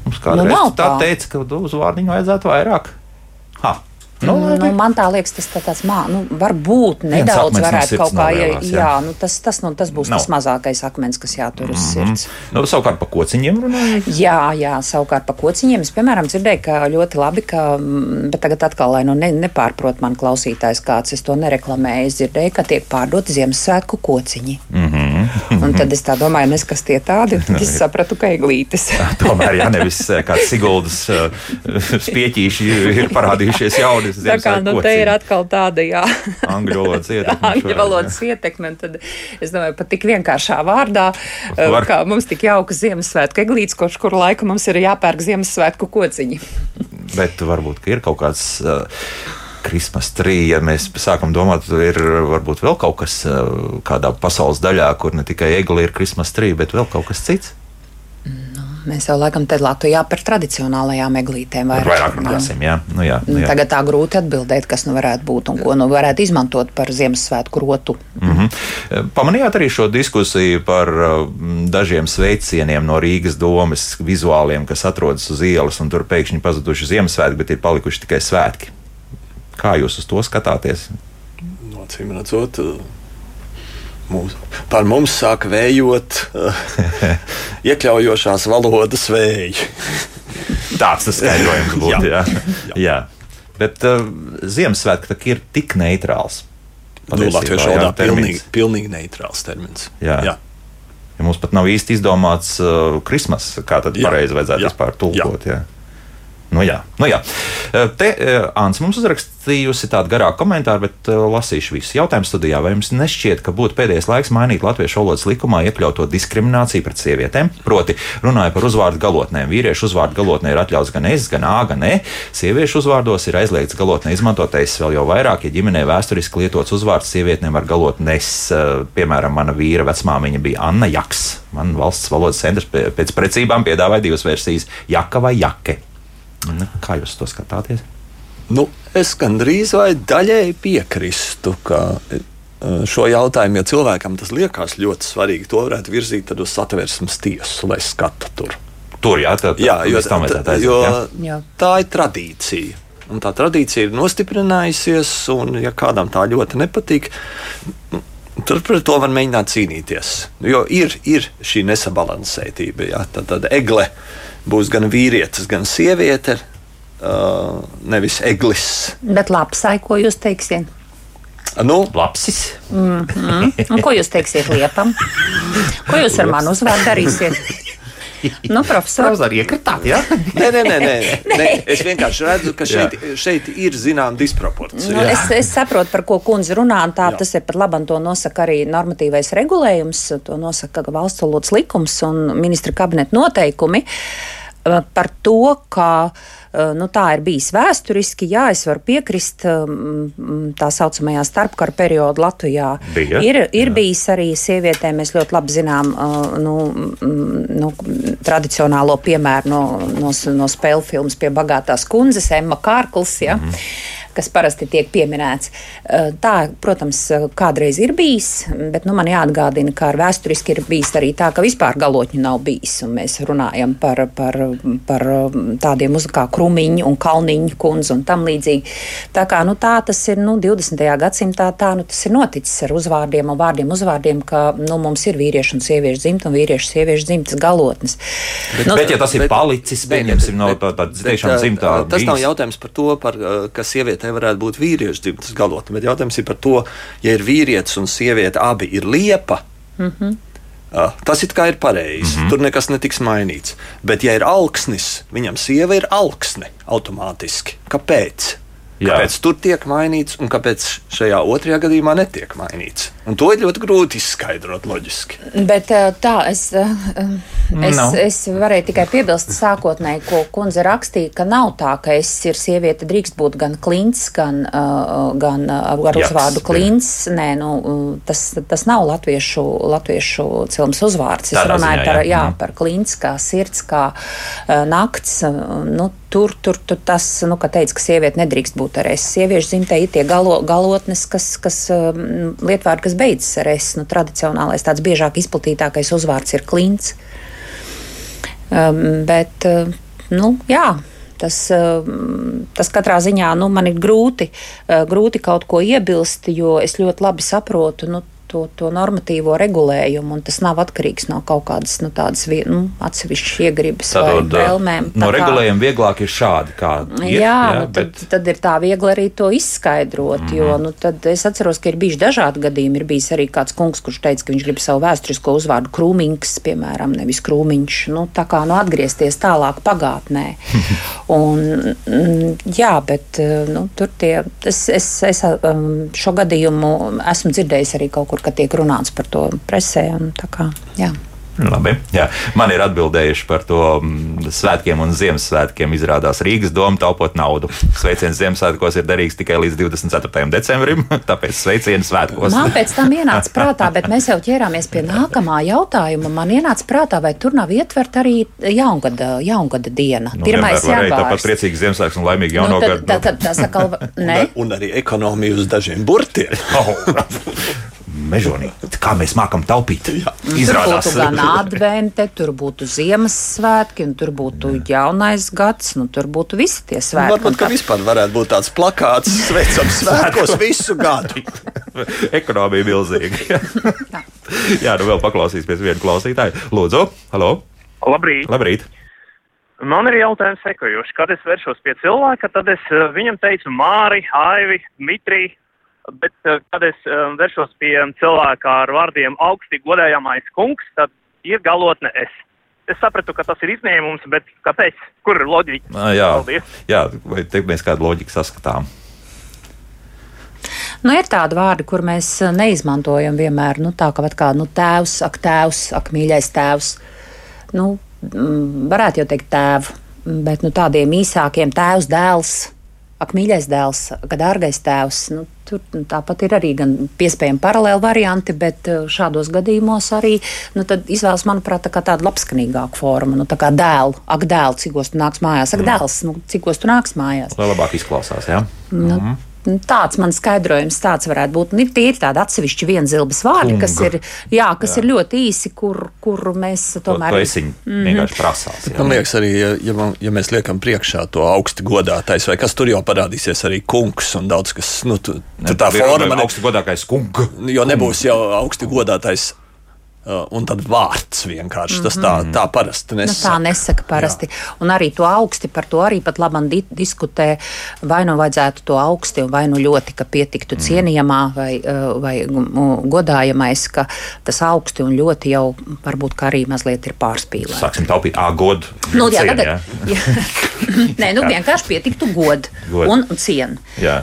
mums kādreiz Nu, nu, nav tā tā. teica, ka uz vārdiņu vajadzētu vairāk. Ha. Nu, Nu, nu, man tā liekas, tas tā tāds mā, nu, varbūt nedaudz no varētu sirds kaut kā. Ja, novēlās, jā. jā, nu, tas, tas, nu, tas būs Nav. tas mazākais akmens, kas jātur uz sirds. nu, savukārt par kociņiem runājot. Jā, jā, savukārt par kociņiem. Es, piemēram, dzirdēju, ka ļoti labi, ka, mm, bet tagad atkal, lai nu ne, nepārprot man klausītājs kāds, es to nereklamēju. Es dzirdēju, ka tiek pārdoti Ziemassvētku kociņi. Mm -hmm. Un tad es tā domāju, nes kas tie tādi, un tad es sapratu, ka eglītes. Tomēr, ja nevis eh, kāds Siguldas uh, spieķīši ir parādījušies jauni. Tā kā nu, te ir atkal tāda, jā. Angļu valodas ietekme Angļu valodas ietekme. un Tad es domāju, pat tik vienkāršā vārdā, Var. Var. kā mums tik jauka Ziemassvētku eglītes, kopš kuru laiku mums ir jāpērk Ziemassvētku kociņi. Bet varbūt ka ir kaut kāds. Uh, Krismas trījā, ja mēs sākam domāt, ir varbūt vēl kaut kas uh, kādā pasaules daļā, kur ne tikai egli ir Krismas trījā, bet vēl kaut kas cits. Mēs jau laikam te Latvijā par tradicionālajām eglītēm vairāk, Vairāk runāsim, jā. Nu, jā, nu, Nu, jā. Tagad tā grūti atbildēt, kas nu varētu būt un ko nu varētu izmantot par Ziemassvētku rotu. Mm -hmm. Pamanījāt arī šo diskusiju par dažiem sveicieniem no Rīgas domas vizuāliem, kas atrodas uz ielas, un tur pēkšņi pazuduši Ziemassvētki, bet ir palikuši tikai svētki. Kā jūs uz to skatāties? No acīm redzot, mums, par mums sāk vējot iekļaujošās valodas vēji. Tāds tas skaidrojums būtu. jā. Jā. Jā. Bet uh, Ziemassvētki tā ir tik neitrāls. Nu, Latviešu jā, valodā pilnīgi, pilnīgi neitrāls termins. Jā. Jā. Ja mums pat nav īsti izdomāts uh, Krismas, kā tad Jā. pareizi vajadzētu Jā. vispār tulkot. Jā. Nu, jā, nu, jā. Eh, Te Ants mums uzrakstījusi tādu garāku komentāru, bet uh, lasīšu visu. Jautājums studijā, vai jums nešķiet, ka būtu pēdējais laiks mainīt latviešu valodas likumā iekļauto diskrimināciju pret sievietēm? Proti, runāja par uzvārdu galotnēm. Vīriešu uzvārdu galotnē ir atļauts gan es, gan A, gan E. Sieviešu uzvārdos ir aizliegts galotnē izmantotais vēl jau vairāk, ja ģimenē vēsturiski lietots uzvārds sievietēm ar galotnes. Eh, Piemēram, mana vīra vecmāmiņa bija Anna Jaks. Man valsts valodas centrs pē- pēc precībām piedāvāja divas versijas - Jaka vai Jake. Nu, Kā jūs to skatāties? Nu, es gandrīz vai daļēji piekrīstu, ka e, šo jautājumu, ja cilvēkam tas liekas ļoti svarīgi, to varētu virzīt tad uz satversmes tiesu, lai skata tur. Tur jā, tā, tā, Jā, jo, tam tā, jo jā? Jā. tā ir tradīcija. Un tā tradīcija ir nostiprinājusies, un, ja kādam tā ļoti nepatīk, tur pret to var mēģināt cīnīties. Jo ir, ir šī nesabalansētība. Jā. Tad, tad egle būs gan vīrietis, gan sieviete, uh, nevis eglis. Bet lapsai, ko jūs teiksiet? Nu, Lapsis. Un ko jūs teiksiet liepam? Ko jūs ar manu uzvārdu darīsiet? Nu, profesor, Profesor, iekritāt, jā? Nē, nē, nē, nē. nē. Es vienkārši redzu, ka šeit, šeit ir zināma disproporcija. Nu, es, es saprotu, par ko kundze runā. un Tā, Jā. tas ir pat labi. To nosaka arī normatīvais regulējums, to nosaka valsts valodas likums un ministra kabineta noteikumi. eh, Par to, ka nu, tā ir bijis vēsturiski, jā, es varu piekrist tā saucamajā starpkara periodā Latvijā. Bija, ir ir jā. bijis arī sievietēm, mēs ļoti labi zinām nu, nu, tradicionālo piemēru no, no, no spēļu filmas pie bagātās kundzes, Emma Kārkls. Ja? Mm -hmm kas parasti tiek pieminēts. Eh, Tā, protams, eh, kādreiz ir bijis, bet nu, man jāatgādina, ka ar vēsturiski ir bijis arī tā, ka vispār galotņu nav bijis. un Mēs runājam par, par, par tādiem uz kā krumiņu un kalniņu kundzi un tam līdzīgi. Tā kā nu, tā tas ir nu, 20. gadsimtā, tā nu, tas ir noticis ar uzvārdiem un vārdiem uzvārdiem, ka nu, mums ir vīriešu un sieviešu dzimta un vīriešu sieviešu dzimtas galotnes. Nu, Bet, ja tas ir Bet- palicis, bet- pieņemsim, no bet- tā, tā bet, tiešām dzimtā. Tas nav jautājums par to, par, uh, ka sievietei varētu būt vīriešu dzimtas galotne, bet jautājums ir par to, ja ir vīrietis un sieviete abi ir liepa. Mm Mhm. -hmm. Tas it kā ir pareizi. Mm -hmm. Tur nekas netiks mainīts. Bet, ja ir augsnis, viņam sieva ir augsne automātiski. Kāpēc? Jā. Kāpēc tur tiek mainīts un kāpēc šajā otrajā gadījumā netiek mainīts? Un to ir ļoti grūti izskaidrot loģiski. Bet eh, tā, es, eh, es, Nav. es varēju tikai piebilst sākotnēji, ko kundze rakstīja, ka nav tā, ka es ir sieviete, drīkst būt gan klints, gan, gan ar uzvārdu jā. klints. Nē, nu, tas, tas nav latviešu, latviešu cilmes uzvārds. Es Tādā runāju ziņā, par, jā. jā, Mhm. par klints, kā sirds, kā nakts. Nu, tur, tur, tur tas, nu, ka teica, ka sieviete nedrīkst būt ar es. Sieviešu dzimtē ir tie galo, galotnes, kas, kas um, lietvārdi, kas beidzas ar es. Nu, tradicionālais tāds biežāk izplatītākais uzvārds ir klints. Um, bet, uh, nu, jā. Tas, tas katrā ziņā nu, man ir grūti, grūti kaut ko iebilst, jo es ļoti labi saprotu nu, to, to normatīvo regulējumu, un tas nav atkarīgs no kaut kādas nu, tādas nu, atsevišķas iegribas vai uh, vēlmēm. No kā, regulējuma vieglāk ir šādi, kā ir. Jā, jā nu, bet... tad, tad ir tā viegli arī to izskaidrot, mm -hmm. jo nu, tad es atceros, ka ir bijuši dažādi gadījumi. Ir bijis arī kāds kungs, kurš teica, ka viņš grib savu vēsturisko uzvārdu krūmiņš, piemēram, nevis krūmiņš. Nu, tā kā nu, atgriezties tālāk pagātnē. un, mm, jā, bet nu, tur tie, es, es, es um, šo gadījumu esmu dzirdējis arī kaut kur ka tiek runāts par to presē. Un, kā, jā. Labi, jā. Man ir atbildējuši par to mm, svētkiem un Ziemassvētkiem. Izrādās Rīgas doma taupot naudu. Sveiciens Ziemassvētkos ir derīgs tikai līdz 24. decembrim, tāpēc sveiciens svētkos. Man pēc tam ienāca prātā, bet mēs jau ķērāmies pie nākamā jautājuma. Man ienāca prātā, vai tur nav ietvert arī jaungada, jaungada diena. Nu, Pirmais janvārs. Tāpat priecīgs Ziemassvētks un laimīgi jauno nu, gadu. Tā, tā, tā, tā saka, ne? Un arī ekonomija uz dažiem burtiem. Mežonī. Kā mēs mākam taupīt? Jā. Izrādās, tur būtu gan advente, tur būtu Ziemassvētki, un tur būtu jaunais gads, nu tur būtu visi tie svētki. Varbūt, ka vispār varētu būt tāds plakāts, sveicam svētkos visu gadu. Ekonomija milzīga. Jā, nu vēl paklausīsimies vienu klausītāju. Lūdzu, halo! Labrīt! Labrīt. Man ir jautājums sekojošs. Kad es vēršos pie cilvēka, tad es eh, viņam teicu Māri, Aivi, Dmitriju, bet, eh, kad es eh, vēršos pie cilvēka ar vārdiem augsti godējamais kungs, tad ir galotne es. Es sapratu, ka tas ir izņēmums, bet kāpēc? Kur ir loģika? À, jā, Paldies. jā, vai te mēs kādu loģiku saskatām? Nu, ir tādi vārdi, kur mēs eh, neizmantojam vienmēr. Nu, tā kā, kā nu, tēvs, ak, tēvs, ak, mīļais tēvs. Nu, varētu jau teikt tēvu, bet nu, tādiem īsākiem tēvs, dēls, ak, mīļais dēls, ak, dārgais tēvs. Nu, tur nu, tāpat ir arī gan piespējami paralēli varianti, bet uh, šādos gadījumos arī nu, izvēlas, manuprāt, tā tāda labskanīgāka forma. Nu, tā kā dēlu, ak, dēls, cikos tu nāks mājās, ak, mm. dēls, nu, cikos tu nāks mājās. Lai labāk izklausās, jā. Nu, mm. Nu, tāds man skaidrojums tāds varētu būt. Ir tie ir tādi atsevišķi vienzilbas vārdi, Kunga. kas, ir, jā, kas jā. ir ļoti īsi, kur, kur mēs tomēr. To, to mm -hmm. vienkārši prasās. Jā. Man liekas, arī, ja, ja, ja mēs liekam priekšā to augsti godātais, vai kas tur jau parādīsies arī kungs un daudz kas, nu, tu, tu tā forma. Ne, augsti godātais kungs. Jo nebūs jau augsti godātais un tad vārds vienkārši tas tā, mhm. tā parasti nesaka. Nu, tā nesaka parasti. Jā. Un arī to augsti par to arī pat labi di diskutē. Vai nu vajadzētu to augsti, vai nu ļoti, ka pietiktu mm. cienījamā vai, uh, vai godājamais, ka tas augsti un ļoti jau varbūt arī mazliet ir pārspīlēts. Sāksim taupīt ā, godu. Nu, jā, cien, tagad, jā. jā. Nē, nu vienkārši pietiktu god, god. un cienu.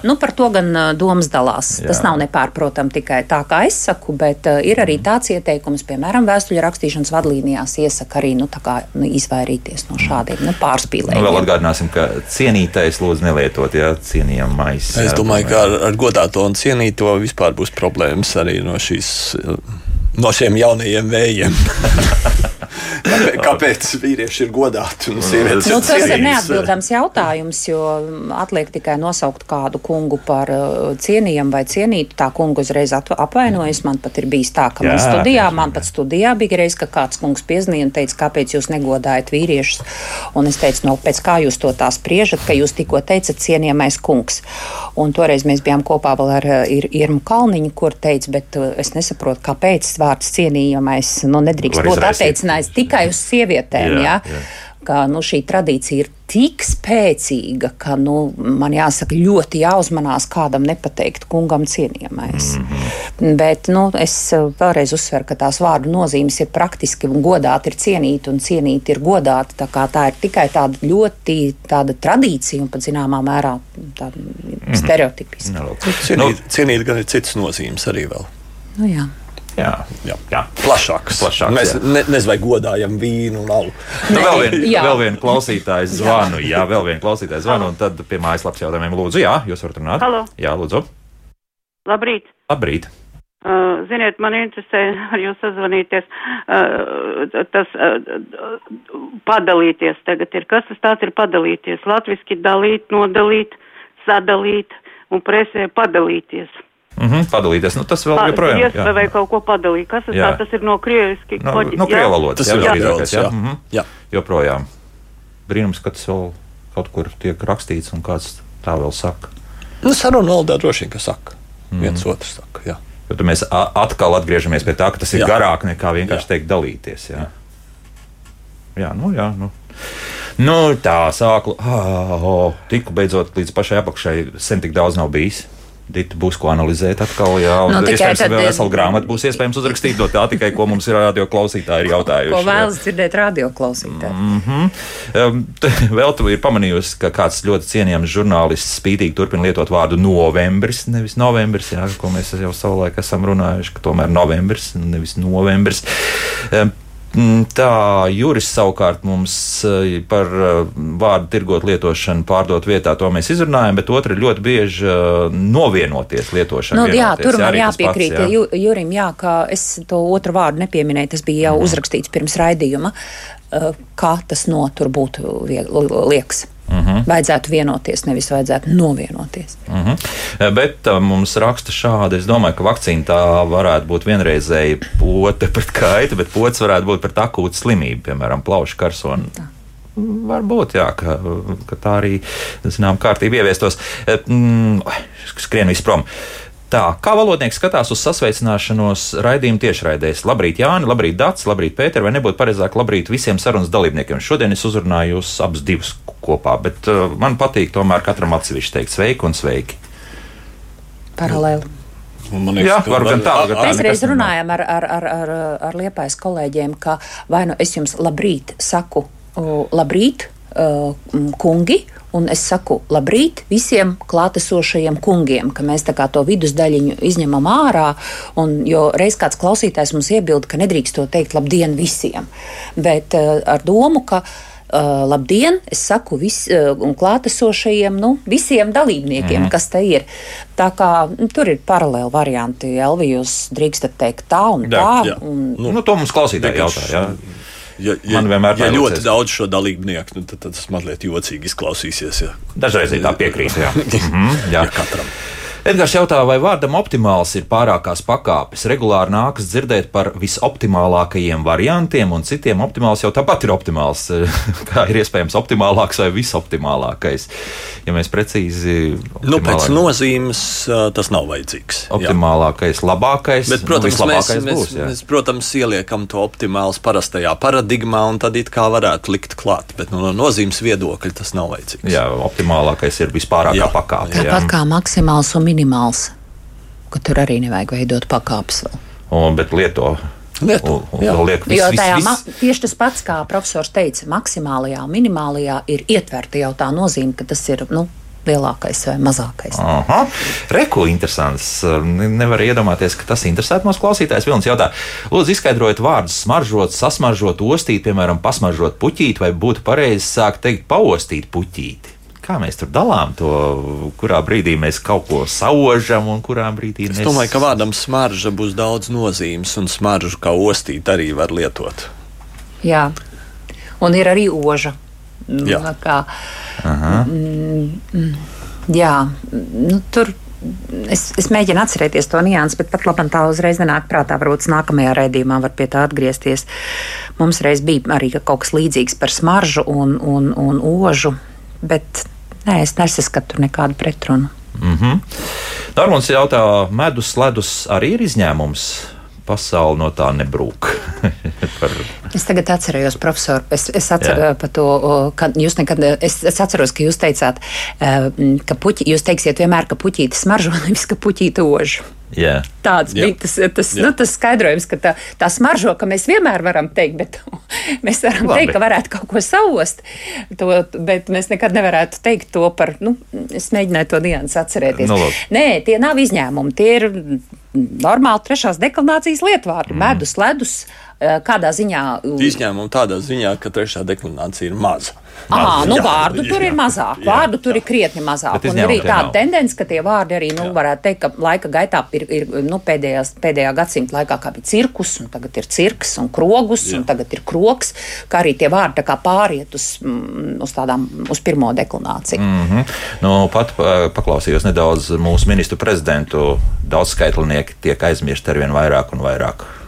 Nu, par to gan uh, domas dalās. Jā. Tas nav nepārprotam tikai tā, kā es saku, bet uh, ir arī tāds ieteikums piemēram, vēstuļu rakstīšanas vadlīnijās iesaka arī nu, kā, nu, izvairīties no šādiem nu, pārspīlējumiem. Nu, vēl atgādināsim, ka cienītais lūdzu nelietot, ja cienījamais. Es domāju, ka ar, ar godāto un cienīto vispār būs problēmas arī no šīs no šiem jaunajiem vējiem. Kāpēc, vīrieši ir godāti un sievietes nu, tas ir neatbildams jautājums, jo atliek tikai nosaukt kādu kungu par uh, cienījamu vai cienītu. Tā kungu uzreiz apvainojas. Man pat ir bijis tā, ka Jā, man studijā, man pat studijā bija reiz, ka kāds kungs piezīmēja un teica, kāpēc jūs negodājat vīriešus. Un es teicu, no pēc kā jūs to tā spriežat, ka jūs tikko teicat cienījamais kungs. Un toreiz mēs bijām kopā vēl ar uh, Ir Irmu Kalniņu, kur teica, bet uh, es nesaprotu, kāpēc vārds cienījamais nu, nedrīkst būt attiecinājis tikai uz sievietēm. Jā, jā. Jā. Ka, nu, šī tradīcija ir tik spēcīga, ka nu, man jāsaka, ļoti jāuzmanās kādam nepateikt kungam cienījamais. Mm -hmm. Bet nu, es vēlreiz uzsveru, ka tās vārdu nozīmes ir praktiski un godāti ir cienīti un cienīti ir godāti. Tā, tā ir tikai tāda ļoti tāda tradīcija un pat zināmā mērā tāda mm -hmm. stereotipiska. No, cienīt, cienīt gan ir citas nozīmes arī vēl. Nu, jā. Jā, jā. jā. plašāks. plašāks Mēs ne, nezinu, vai godājam vīnu un alu. Nu, vēl viena vēl vien klausītājs zvanu, jā, vēl viena klausītājs zvanu, un tad pie mājaslapas jautājumiem lūdzu, jā, jūs varat runāt. Halo. Jā, lūdzu. Labrīt. Labrīt. Uh, ziniet, man interesē ar jūs sazvanīties, uh, tas uh, padalīties tagad ir. Kas tas tāds ir padalīties? Latviski dalīt, nodalīt, sadalīt un presē padalīties. Mm -hmm, padalīties, nu, tas vēl Pa- joprojām. ies- vai, vai kaut ko padalīt. Kas tas, Jā. tā, tas ir no krieviski? No, koģi- no jā? krievu valodas. Tas ir jā, krieviski, jā. jā. Mhm. Jā. Joprojām. Brīnums, ka tas vēl kaut kur tiek rakstīts un kāds tā vēl saka. Nu, sarunu valodā droši vien, ka saka. Mhm. Viens otrs saka, jā. Jo tad mēs a- atkal atgriežamies pie tā, ka tas ir Jā. garāk nekā vienkārši teikt dalīties. Jā, jā nu jā. Nu. Nu, tā sākla. Oh, tikko beidzot līdz pašai apakšai sen tik daudz nav bijis. Dita būs ko analizēt atkal. Jā, un Nu, iespējams, tad- vēl vesela grāmata būs iespējams uzrakstīt no tā tikai, ko mums ir radio klausītāji ir jautājuši. Ko vēlas dzirdēt radioklausītāji? Mm -hmm. um, vēl tu ir pamanījusi, ka kāds ļoti cienījams žurnālists spītīgi turpina lietot vārdu novembris, nevis novembris, jā, ko mēs jau savulaik esam runājuši, ka tomēr novembris, nevis novembris. Um, Tā Juris savukārt mums eh, par eh, vārdu tirgot lietošanu, pārdot vietā, to mēs izrunājam, bet otra ir ļoti bieži eh, novienoties lietošana. Nu, jā, vienoties, tur man arī tas pats, jāpiekrīt jā. Ju, Jurim, jā, ka es to otru vārdu nepieminēju. Tas bija jau Mhm. uzrakstīts pirms raidījuma, kā tas no tur būtu vie- liekas. Mhm. Vajadzētu vienoties, nevis vajadzētu novienoties. Uh -huh. Bet uh, mums raksta šādi. Es domāju, ka vakcīna tā varētu būt vienreizēja pote pret kaitu, bet pots varētu būt pret akūtu slimību, piemēram, plaušu karsonu. Varbūt, jā, ka, ka tā arī, zinām, kārtība ieviestos. Eh, Mm, skrien viss prom. Tā, kā valodnieks skatās uz sasveicināšanos raidījumu tiešraidēs? Labrīt, Jāni, labrīt, Dārts, labrīt, Pēter, vai nebūtu pareizāk labrīt visiem sarunas dalībniekiem? Šodien es uzrunāju jūs abus divus kopā, bet uh, man patīk tomēr katram atsevišķi teikt sveiki un sveiki. Paralēli. Man Jā, varbūt gan tā, gan tā. Mēs reiz runājām ar, ar, ar, ar, ar liepais kolēģiem, ka vai nu es jums labrīt saku, labrīt, kungi, un es saku labrīt visiem klātesošajiem kungiem, ka mēs tā kā to vidusdaļiņu izņemam ārā, un, jo reiz kāds klausītājs mums iebilda, ka nedrīkst to teikt labdien visiem, bet uh, ar domu, ka Uh, labdien! Es saku vis, uh, un klātesošajiem, nu, visiem dalībniekiem, mm. kas te ir. Tā kā nu, tur ir paralēli varianti. Elvi, jūs drīkstat teikt tā un Jā, tā. jā. Un, Nu, nu, to mums klausītāji jautā. Jā. Ja, ja, Man vienmēr ja ļoti daudz šo dalībnieku, nu, tad, tad tas mazliet jocīgi izklausīsies. Ja. Dažreiz tā piekrīt. Jā. Mhm, jā. Ja katram. Edgars jautā, vai vārdam optimāls ir pārākās pakāpes. Regulāri nākas dzirdēt par visoptimālākajiem variantiem, un citiem optimāls jau tāpat ir optimāls. Kā ir iespējams optimālāks vai visoptimālākais? Ja mēs precīzi. Nu, pēc nozīmes tas nav vajadzīgs. jā. Optimālākais, labākais. Bet, protams, nu, mēs, mēs, būs. jā. mēs, protams, ieliekam to optimāls parastajā paradigmā, un tad it kā varētu likt klāt. Bet nu, no nozīmes viedokļa tas nav vajadzīgs. Jā, optimālākais ir vispārākā Jā. pakāpe. jā. Tāpat kā maksimāls un minimāls, ka tur arī nevajag veidot pakāpes. Un, bet lieto. Lieto, un, un, liek vis, Jo vis, tajā vis, ma- tieši tas pats, kā profesors teica, maksimālajā un minimālajā ir ietverta jau tā nozīme, ka tas ir nu, lielākais vai mazākais. Aha, reku interesants. Ne- Nevar iedomāties, ka tas interesē mūsu klausītājs. Vilnis jautā, lūdzu, izskaidrojiet vārdus, smaržot, sasmaržot, ostīt, piemēram, pasmaržot puķīti, vai būtu pareizi sākt teikt, paostīt puķīti. Kā mēs tur dalām to, kurā brīdī mēs kaut ko saužam un kurā brīdī Es mēs domāju, ka vārdam smarža būs daudz nozīmes, un smaržu kā ostīt arī var lietot. Jā, un ir arī oža. Jā. Kā, Aha. mm, jā, nu, tur. Es, es mēģinu atcerēties to niansu, bet pat labi, tā uzreiz nenāk prātā. Varbūt nākamajā raidījumā var pie tā atgriezties. Mums reiz bija arī kaut kas līdzīgs par smaržu un, un, un ožu, bet nē, es nesaskatu nekādu pretrunu. Mm -hmm. Normāls jautā, medus, ledus arī ir izņēmums. Pasaule no tā nebrūk. Par... Es tagad atceros, profesor, es, es atceros to, ka jūs nekad, es, es atceros, ka jūs teicāt, eh, ka puķi, jūs teiksiet vienmēr, ka puķīte smaržo, nevis ka puķīte ož. Jā. Tāds Jā. bija tas, tas, Jā. nu, tas skaidrojums, ka tā, tā smaržo, ka mēs vienmēr varam teikt, bet mēs varam Labi. teikt, ka varētu kaut ko saust, to, bet mēs nekad nevarētu teikt to par, nu, es mēģināju to nianses atcerēties. Nu, labi. Nē, tie nav izņēmumi, tie ir normāli trešās deklinācijas lietvārdi. Mm. Medus, ledus, kādā ziņā. Izņēmumu tādā ziņā, ka trešā deklinācija ir maza. Aha, nu Jā, vārdu tur jā, ir mazāk, jā, vārdu tur ir krietni mazāk. Un ir arī izņēmumi tāda nav. tendence, ka tie vārdi arī, nu, varētu teikt, ka laika gaitā ir, ir nu, pēdējās, pēdējā gadsimta laikā, kā bija cirkus, un tagad ir cirks un krogus, un tagad ir kroks, kā arī tie vārdi tā kā pāriet uz, mm, uz tādām, uz pirmo deklināciju. Mm -hmm. nu, pat paklausījos nedaudz mūsu ministru prezidentu. Daudzskaitlinieki tiek aizmirsti ar vien vairāk un vairāk.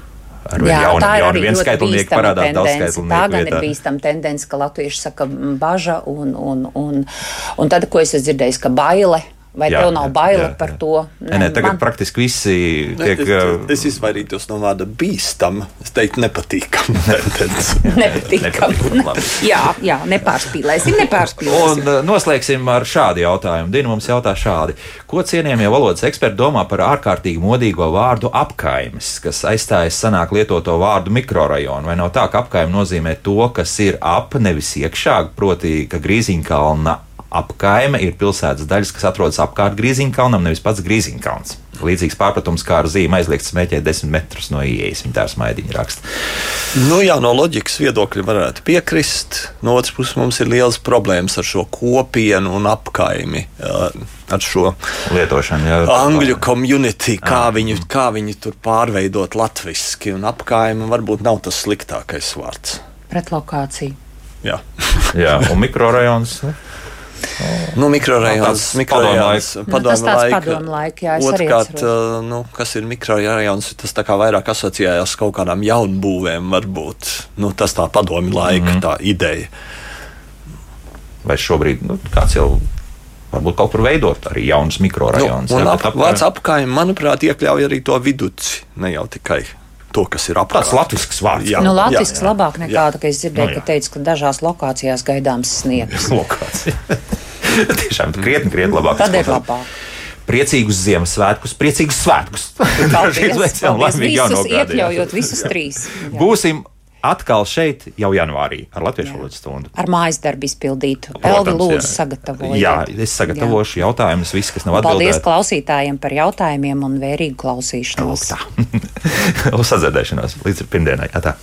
Ar vien ir arī vienskaitlinieki bīstama parādās tendence. Tā daudzskaitlnieku gan ir vietā. bīstama tendence, ka latvieši saka baža, un, un, un, un tad, ko es esmu dzirdējis, ka baile. Vai Jā, tev nav baila jā, par jā. to? Nē, nē, tagad man... praktiski visi Ne, tiek. es, uh, es izvairītos no vārda bīstam. Es teiktu, nepatīkam. Nepatīkam. jā, jā, nepārspīlēsim, nepārspīlēsim. Un noslēgsim ar šādu jautājumu. Dina mums jautā šādi. Ko cienījamie valodas eksperti domā par ārkārtīgi modīgo vārdu apkaimes, kas aizstājas senāk lietoto vārdu mikrorajonu? Vai nav tā, ka apkaime nozīmē to, kas ir ap, nevis iekšā, proti, ka Grīziņkalna apkaime ir pilsētas daļas, kas atrodas apkārt Grīziņkalnam, nevis pats Grīziņkalns. Līdzīgs pārpratums kā ar zīmēm aizliegts smēķēt desmit metrus no ieejas, viņa tā smaidiņa raksta. Nu, jā, no loģikas viedokļa varētu piekrist. No otras puses, mums ir liels problēmas ar šo kopienu un apkaimi. jā, Ar šo lietošanu, jā. angļu komunitī, kā, viņu, kā viņi tur pārveidot latviešu, un apkaimi varbūt nav tas sliktākais vārds. Pretlokācija. Jā, jā un mikrorajons. Nu? Nu, mikrorajons, Tāds mikrorajons, Nu, tas tāds padomu laika, jā, Otrkārt, uh, nu, kas ir mikrorajons, tas tā kā vairāk asociējās kaut kādām jaunbūvēm, varbūt. Nu, tas tā padomi laika mm -hmm. tā ideja. Vai šobrīd nu, kāds jau varbūt kaut kur veidot arī jaunus mikrorajonus? Nu, un ap, bet vārds apkaim, manuprāt, iekļauj arī to viduci, ne jau tikai to, kas ir apkārt. tāds latviešu vārds. Jā, nu, jā, Latvijas jā. labāk nekā Jā. tā, ka es dzirdēju, Nu, jā. ka teica, ka dažās lokācijās gaidāms sniegs. Lokācija. Tiešām krietni, krietni labāk. Tad ir labāk. Priecīgus Ziemassvētkus, priecīgus svētkus! Dažreiz veicam paldies laimīgu jauno visus, jā. trīs. Jā. Būsim atkal šeit jau janvārī ar Latviešu valodas stundu. Ar mājas darbu izpildītu. Elvi, lūdzu, jā. sagatavojiet. Jā, es sagatavošu jautājumus, viss, kas nav Paldies atbildēts. klausītājiem par jautājumiem un vērīgu klausīšanos. Uz sadzirdēšanos līdz pirmdienai. Jā, tā.